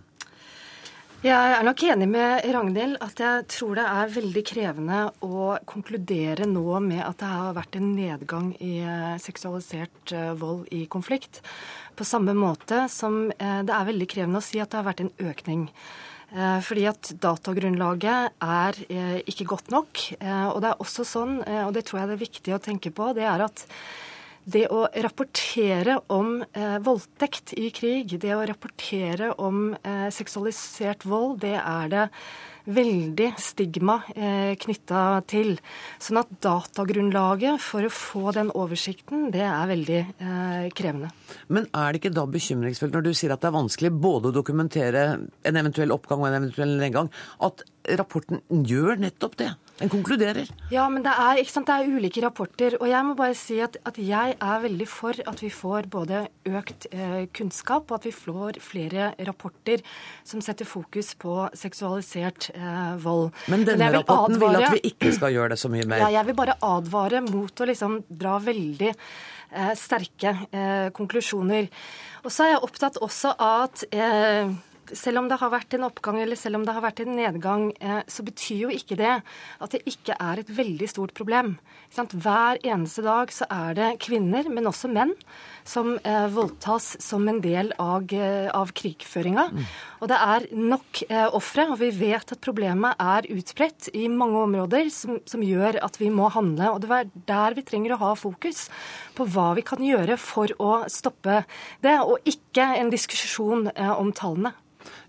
Jeg er nok enig med Ragnhild at jeg tror det er veldig krevende å konkludere nå med at det har vært en nedgang i eh, seksualisert eh, vold i konflikt. På samme måte som eh, det er veldig krevende å si at det har vært en økning. Eh, fordi at datagrunnlaget er eh, ikke godt nok. Eh, og det er også sånn, og det tror jeg det er viktig å tenke på, det er at det å rapportere om voldtekt i krig, det å rapportere om seksualisert vold, det er det veldig stigma eh, knytta til. Sånn at datagrunnlaget for å få den oversikten, det er veldig eh, krevende. Men er det ikke da bekymringsfullt når du sier at det er vanskelig både å dokumentere en eventuell oppgang og en eventuell nedgang, at rapporten gjør nettopp det? Den konkluderer. Ja, men det er, sant, det er, ulike rapporter. Og jeg må bare si at, at, jeg er veldig for at vi får både økt eh, kunnskap, og at vi får flere rapporter som setter fokus på seksualisert eh, vold. Men denne men rapporten advare, vil at vi ikke skal gjøre det så mye mer? Ja, jeg vil bare advare mot å liksom dra veldig eh, sterke eh, konklusjoner. Og så er jeg opptatt også av at selv om det har vært en oppgang eller selv om det har vært en nedgang, eh, så betyr jo ikke det at det ikke er et veldig stort problem. Hver eneste dag så er det kvinner, men også menn, som eh, voldtas som en del av, eh, av krigføringa. Mm. Og det er nok ofre, og vi vet at problemet er utbredt i mange områder, som, som, gjør at vi må handle. Og det er der vi trenger å ha fokus på hva vi kan gjøre for å stoppe det, og ikke en diskusjon om tallene.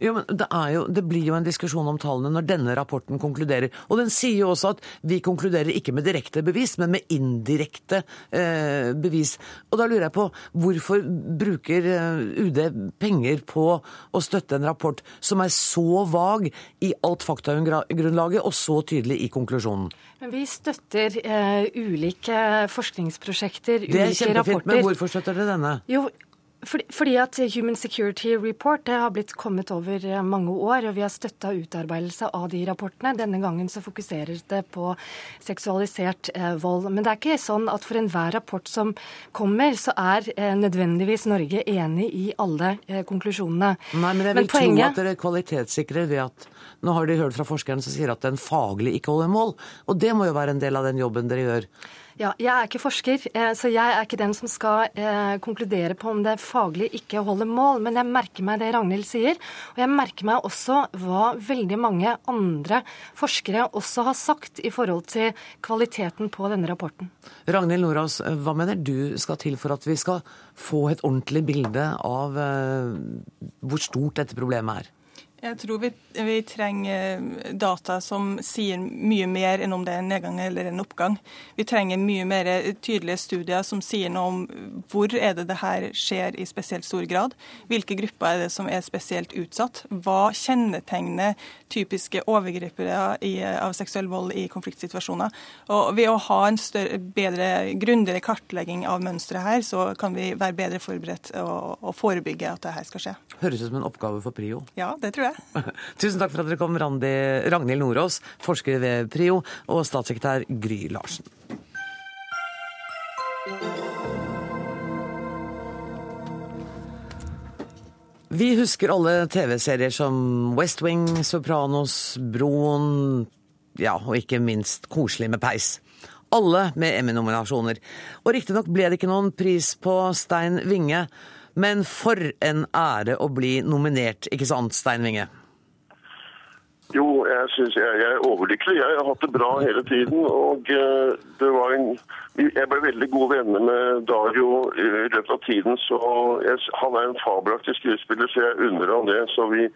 Jo, men det, jo, det, blir jo en diskusjon om tallene når denne rapporten konkluderer. Og den sier jo også at vi konkluderer ikke med direkte bevis, men med indirekte eh, bevis. Og da lurer jeg på hvorfor bruker eh, UD penger på å støtte en rapport som er så vag i alt faktagrunnlaget og så tydelig i konklusjonen? Men vi støtter eh, ulike forskningsprosjekter, ulike rapporter. Det er kjempefint, men hvorfor støtter dere denne? Jo, Fordi, fordi, at Human Security Report det har blitt kommet over eh, mange år, og vi har støtta utarbeidelse av de rapportene. Denne gangen så fokuserer det på seksualisert eh, vold. Men det er ikke sånn at for enhver rapport som kommer, så er eh, nødvendigvis Norge enig i alle eh, konklusjonene. Nei, men jeg vil men poenget... tro at dere kvalitetssikrer ved at nå har de hørt fra forskerne som sier at den faglig ikke holder mål. Og det må jo være en del av den jobben dere gjør. Ja, Jeg er ikke forsker, eh, så jeg er ikke den som skal eh, konkludere på om det faglig ikke holder mål. Men jeg merker meg det Ragnhild sier, og jeg merker meg også hva veldig mange andre forskere også har sagt i forhold til kvaliteten på denne rapporten. Ragnhild Nordås, hva mener du skal til for at vi skal få et ordentlig bilde av eh, hvor stort dette problemet er? Jeg tror vi, vi, trenger data som sier mye mer enn om det er en nedgang eller en oppgang. Vi trenger mye mer tydelige studier som sier noe om hvor er det det her skjer i spesielt stor grad. Hvilke grupper er det som er spesielt utsatt. Hva kjennetegner typiske overgripere i, av seksuell vold i konfliktsituasjoner. Og Ved å ha en større, bedre, grundigere kartlegging av mønsteret her, så kan vi være bedre forberedt og, og forebygge at det her skal skje. Høres ut som en oppgave for PRIO. Ja, det tror jeg. [LAUGHS] Tusen takk for at dere kom, Randi, Ragnhild Nordås, forsker ved PRIO, og statssekretær Gry Larsen. Vi husker alle TV-serier som West Wing, Sopranos, Broen, ja, og ikke minst Koselig med peis. Alle med Emmy-nominasjoner. Og riktignok ble det ikke noen pris på Stein Winge. Men for en ære å bli nominert, ikke sant, Stein Winge? Jo, jeg syns jeg, jeg, er overlykkelig. Jeg har hatt det bra hele tiden. Og uh, det var en Jeg ble veldig gode venner med Dario i løpet av tiden. Så jeg, han er en fabelaktig skuespiller, så jeg unner han det. Så vi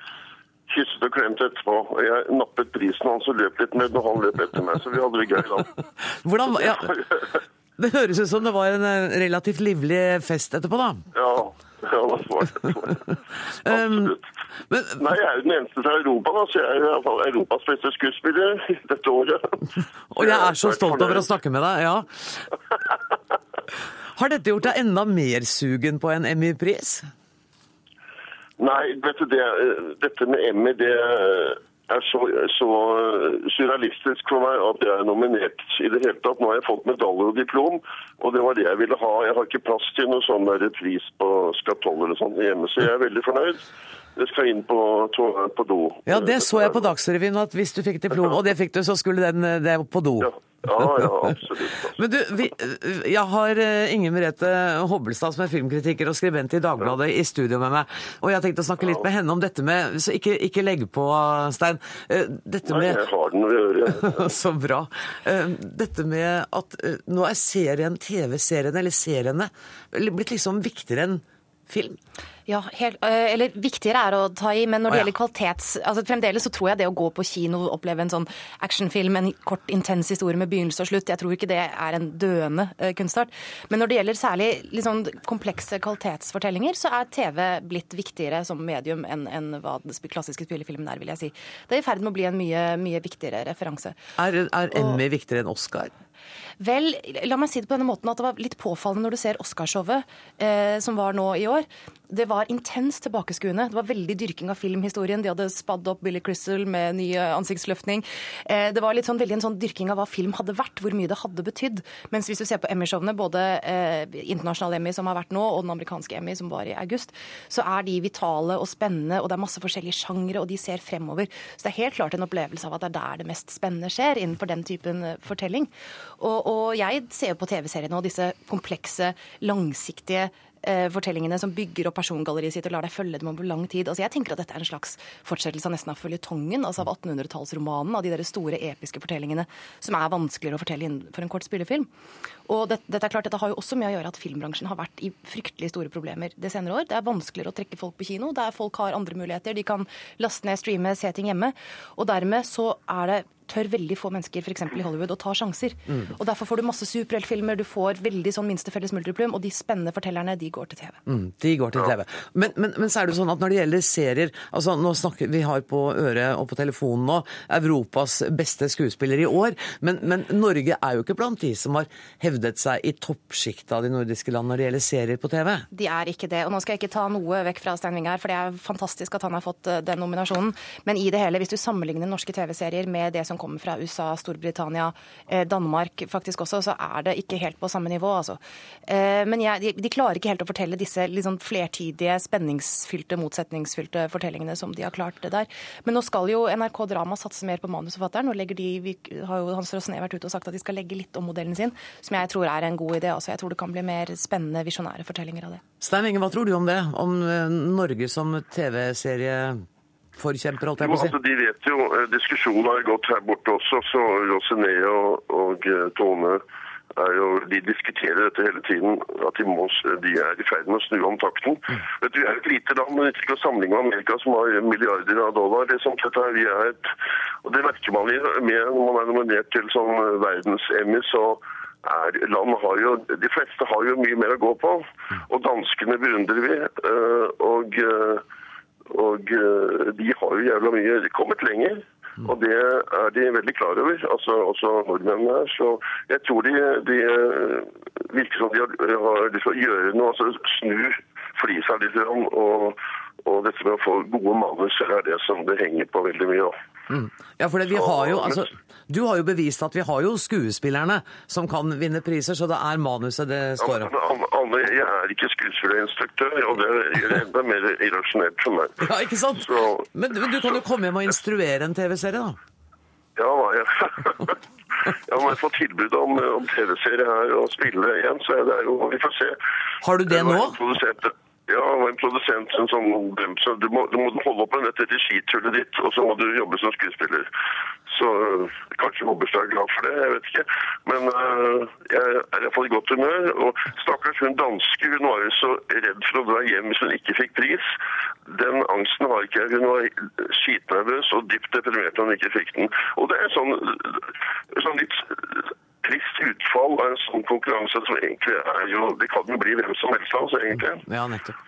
kysset og klemte etterpå. Og jeg nappet prisen hans og løp litt med når han løp etter meg. Så vi hadde det gøy da. [LAUGHS] Hvordan, ja. [LAUGHS] Det høres ut som det var en eh, relativt livlig fest etterpå, da? Ja. Ja, det var det. [LAUGHS] Absolutt. Men, Nei, jeg er jo den eneste fra Europa, da, så jeg er i hvert fall Europas beste skuespiller [LAUGHS] dette året. Og jeg er så stolt over å snakke med deg, ja. [LAUGHS] Har dette gjort deg enda mer sugen på en Emmy-pris? Nei, vet du, det, dette med Emmy, det er så, så, surrealistisk for meg at jeg er nominert i det hele tatt. Nå har jeg fått medalje og diplom, og det var det jeg ville ha. Jeg har ikke plass til noe sånn der pris på skatoll eller sånn hjemme, så jeg er veldig fornøyd. Jeg skal inn på, på do. Ja, det så jeg på Dagsrevyen, at hvis du fikk diplom, [LAUGHS] og det fikk du, så skulle den det på do. Ja. Ja, ja, absolutt. Men du, vi, jeg har eh, Inger Merete Hobbelstad som er filmkritiker og skribent i Dagbladet i studio med meg. Og jeg har tenkt å snakke litt med henne om dette med Så ikke, ikke legg på, Stein. Eh, dette med Nei, jeg har den ved øret. [LAUGHS] Så bra. Eh, dette med at nå er serien, TV-serien eller seriene blitt liksom viktigere enn film? Ja, helt, eh, eller viktigere er å ta i, men når det oh, ja. gjelder kvalitets... altså Fremdeles så tror jeg det å gå på kino og oppleve en sånn actionfilm, en kort, intens historie med begynnelse og slutt, jeg tror ikke det er en døende uh, kunstart. Men når det gjelder særlig liksom, komplekse kvalitetsfortellinger, så er TV blitt viktigere som medium enn, enn hva den klassiske spillefilmen er, vil jeg si. Det er i ferd med å bli en mye, mye viktigere referanse. Er, er Emmy viktigere enn Oscar? Vel, la meg si det på denne måten at det var litt påfallende når du ser Oscarshowet eh, som var nå i år. Det var intenst tilbakeskuende. Det var veldig dyrking av filmhistorien. De hadde spadd opp Billy Crystal med ny ansiktsløftning. Eh, det var litt sånn, veldig en sånn dyrking av hva film hadde vært, hvor mye det hadde betydd. Mens hvis du ser på Emmy-showene, både eh, internasjonal Emmy som har vært nå, og den amerikanske Emmy som var i august, så er de vitale og spennende, og det er masse forskjellige sjangre, og de ser fremover. Så det er helt klart en opplevelse av at det er der det mest spennende skjer innenfor den typen eh, fortelling. Og, og jeg ser jo på TV-seriene og disse komplekse, langsiktige eh, fortellingene som bygger opp persongalleriet sitt og lar deg følge dem over lang tid. Altså, jeg tenker at dette er en slags fortsettelse av nesten av føljetongen, altså av 1800-tallsromanen, av de der store episke fortellingene som er vanskeligere å fortelle innenfor en kort spillefilm. Og det, dette er klart, dette har jo også med å gjøre at filmbransjen har vært i fryktelig store problemer det senere år. Det er vanskeligere å trekke folk på kino. Der folk har andre muligheter. De kan laste ned, streame, se ting hjemme. Og dermed så er det tør veldig få mennesker f.eks. i Hollywood å ta sjanser. Mm. Og Derfor får du masse superheltfilmer, du får veldig sånn minste felles multiplum, og de spennende fortellerne de går til TV. Mm, de går til TV. Men, men, men så er det sånn at når det gjelder serier altså nå snakker Vi har på øret og på telefonen nå Europas beste skuespiller i år. Men, men Norge er jo ikke blant de som har hevdet seg i toppsjiktet av de nordiske land når det gjelder serier på TV. De er ikke det. Og nå skal jeg ikke ta noe vekk fra Stein Winge her, for det er fantastisk at han har fått eh, den nominasjonen. Men i det hele, hvis du sammenligner norske TV-serier med det som kommer fra USA, Storbritannia, eh, Danmark faktisk også, så er det ikke helt på samme nivå, altså. Eh, Men jeg, de, de klarer ikke helt å fortelle disse liksom flertidige, spenningsfylte, motsetningsfylte fortellingene som de har klart det der. Men nå skal jo NRK Drama satse mer på manusforfatteren. Nå de, vi har jo Hans Rosné vært ute og sagt at de skal legge litt om modellen sin, som jeg tror er en god idé. Altså, jeg tror det kan bli mer spennende, visjonære fortellinger av det. Stein Inge, hva tror du om det? Om eh, Norge som TV-serieforkjemper, holdt jeg på å si? altså, de vet jo, eh, Diskusjonen har gått her borte også, så Rosiné og, og eh, Tone jo, de diskuterer dette hele tiden, at de, må, de er i ferd med å snu om takten. Vet du, Vi er et lite land, men ikke å sammenligne med Amerika, som har milliarder av dollar. Det, er sånn, dette vi er et, og det merker man med når man er nominert til sånn verdens-Emmy, så er, land har jo, de fleste har jo mye mer å gå på, og danskene beundrer vi. eh, og... og eh, de har jo jævla mye kommet lenger. Og det er de veldig klar over, altså også nordmennene her. Så jeg tror de, de eh, virker som de har, har lyst til å gjøre noe, altså snu flisa litt. grann, Og, og dette med å få gode manus er det som det henger på veldig mye. da. Mm. Ja, for det, vi har jo, altså, Du har jo bevist at vi har jo skuespillerne som kan vinne priser, så det er manuset det står om. Jeg er ikke skuespillerinstruktør, og det gjør det enda mer irrasjonelt for meg. Ja, ikke sant? Men, men du kan jo komme hjem og instruere en TV-serie, da. Ja, [LAUGHS] jeg Ja, når jeg får tilbud om, om TV-serie her og spille igjen, så er det jo Vi får se. Har du det nå? en produsent- Ja, det var en produsent en sånn så du, må, må holde opp med dette skitullet ditt, og så må du jobbe som skuespiller. Så øh, kanskje Hobbestad er glad for det, jeg vet ikke. Men uh, jeg er iallfall i godt humør. Og stakkars hun danske, hun var jo så redd for å dra hjem hvis hun ikke fikk pris. Den angsten har ikke jeg. Hun var skitnervøs og dypt deprimert da hun ikke fikk den. Og det er sånn, sånn litt trist utfall av en sånn konkurranse som egentlig er jo Det kan jo bli hvem som helst av oss, egentlig. Ja, nettopp.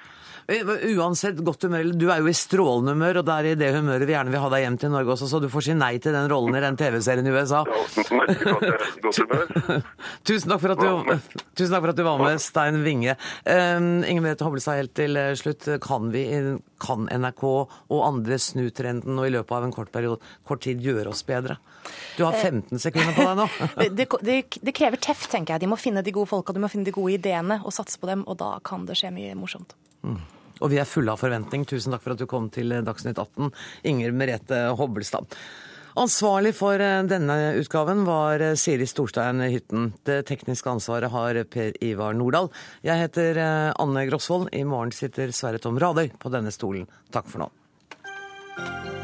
Eh, Uansett godt humør, du er jo i strålende humør, og det er i det humøret vi gjerne vil ha deg hjem til Norge også, så du får si nei til den rollen i den TV-serien i USA. [LAUGHS] [LAUGHS] Tusen takk for at du, [LAUGHS] tusen takk for at du var med, Stein Winge. Um, Inger Merete Hobbelstad, helt til eh, slutt. Kan, vi, kan NRK og andre snu trenden og i løpet av en kort, periode, kort tid gjøre oss bedre? Du har 15 sekunder på deg nå. Det, det, det krever teft, tenker jeg. De må finne de gode folka, de må finne de gode ideene og satse på dem, og da kan det skje mye morsomt. Mm. Og vi er fulle av forventning. Tusen takk for at du kom til Dagsnytt 18, Inger Merete Hobbelstad. Ansvarlig for eh, denne utgaven var eh, Siri Storstein Hytten. Det tekniske ansvaret har Per Ivar Nordahl. Jeg heter eh, Anne Grosvold. I morgen sitter Sverre Tom Radøy på denne stolen. Takk for nå.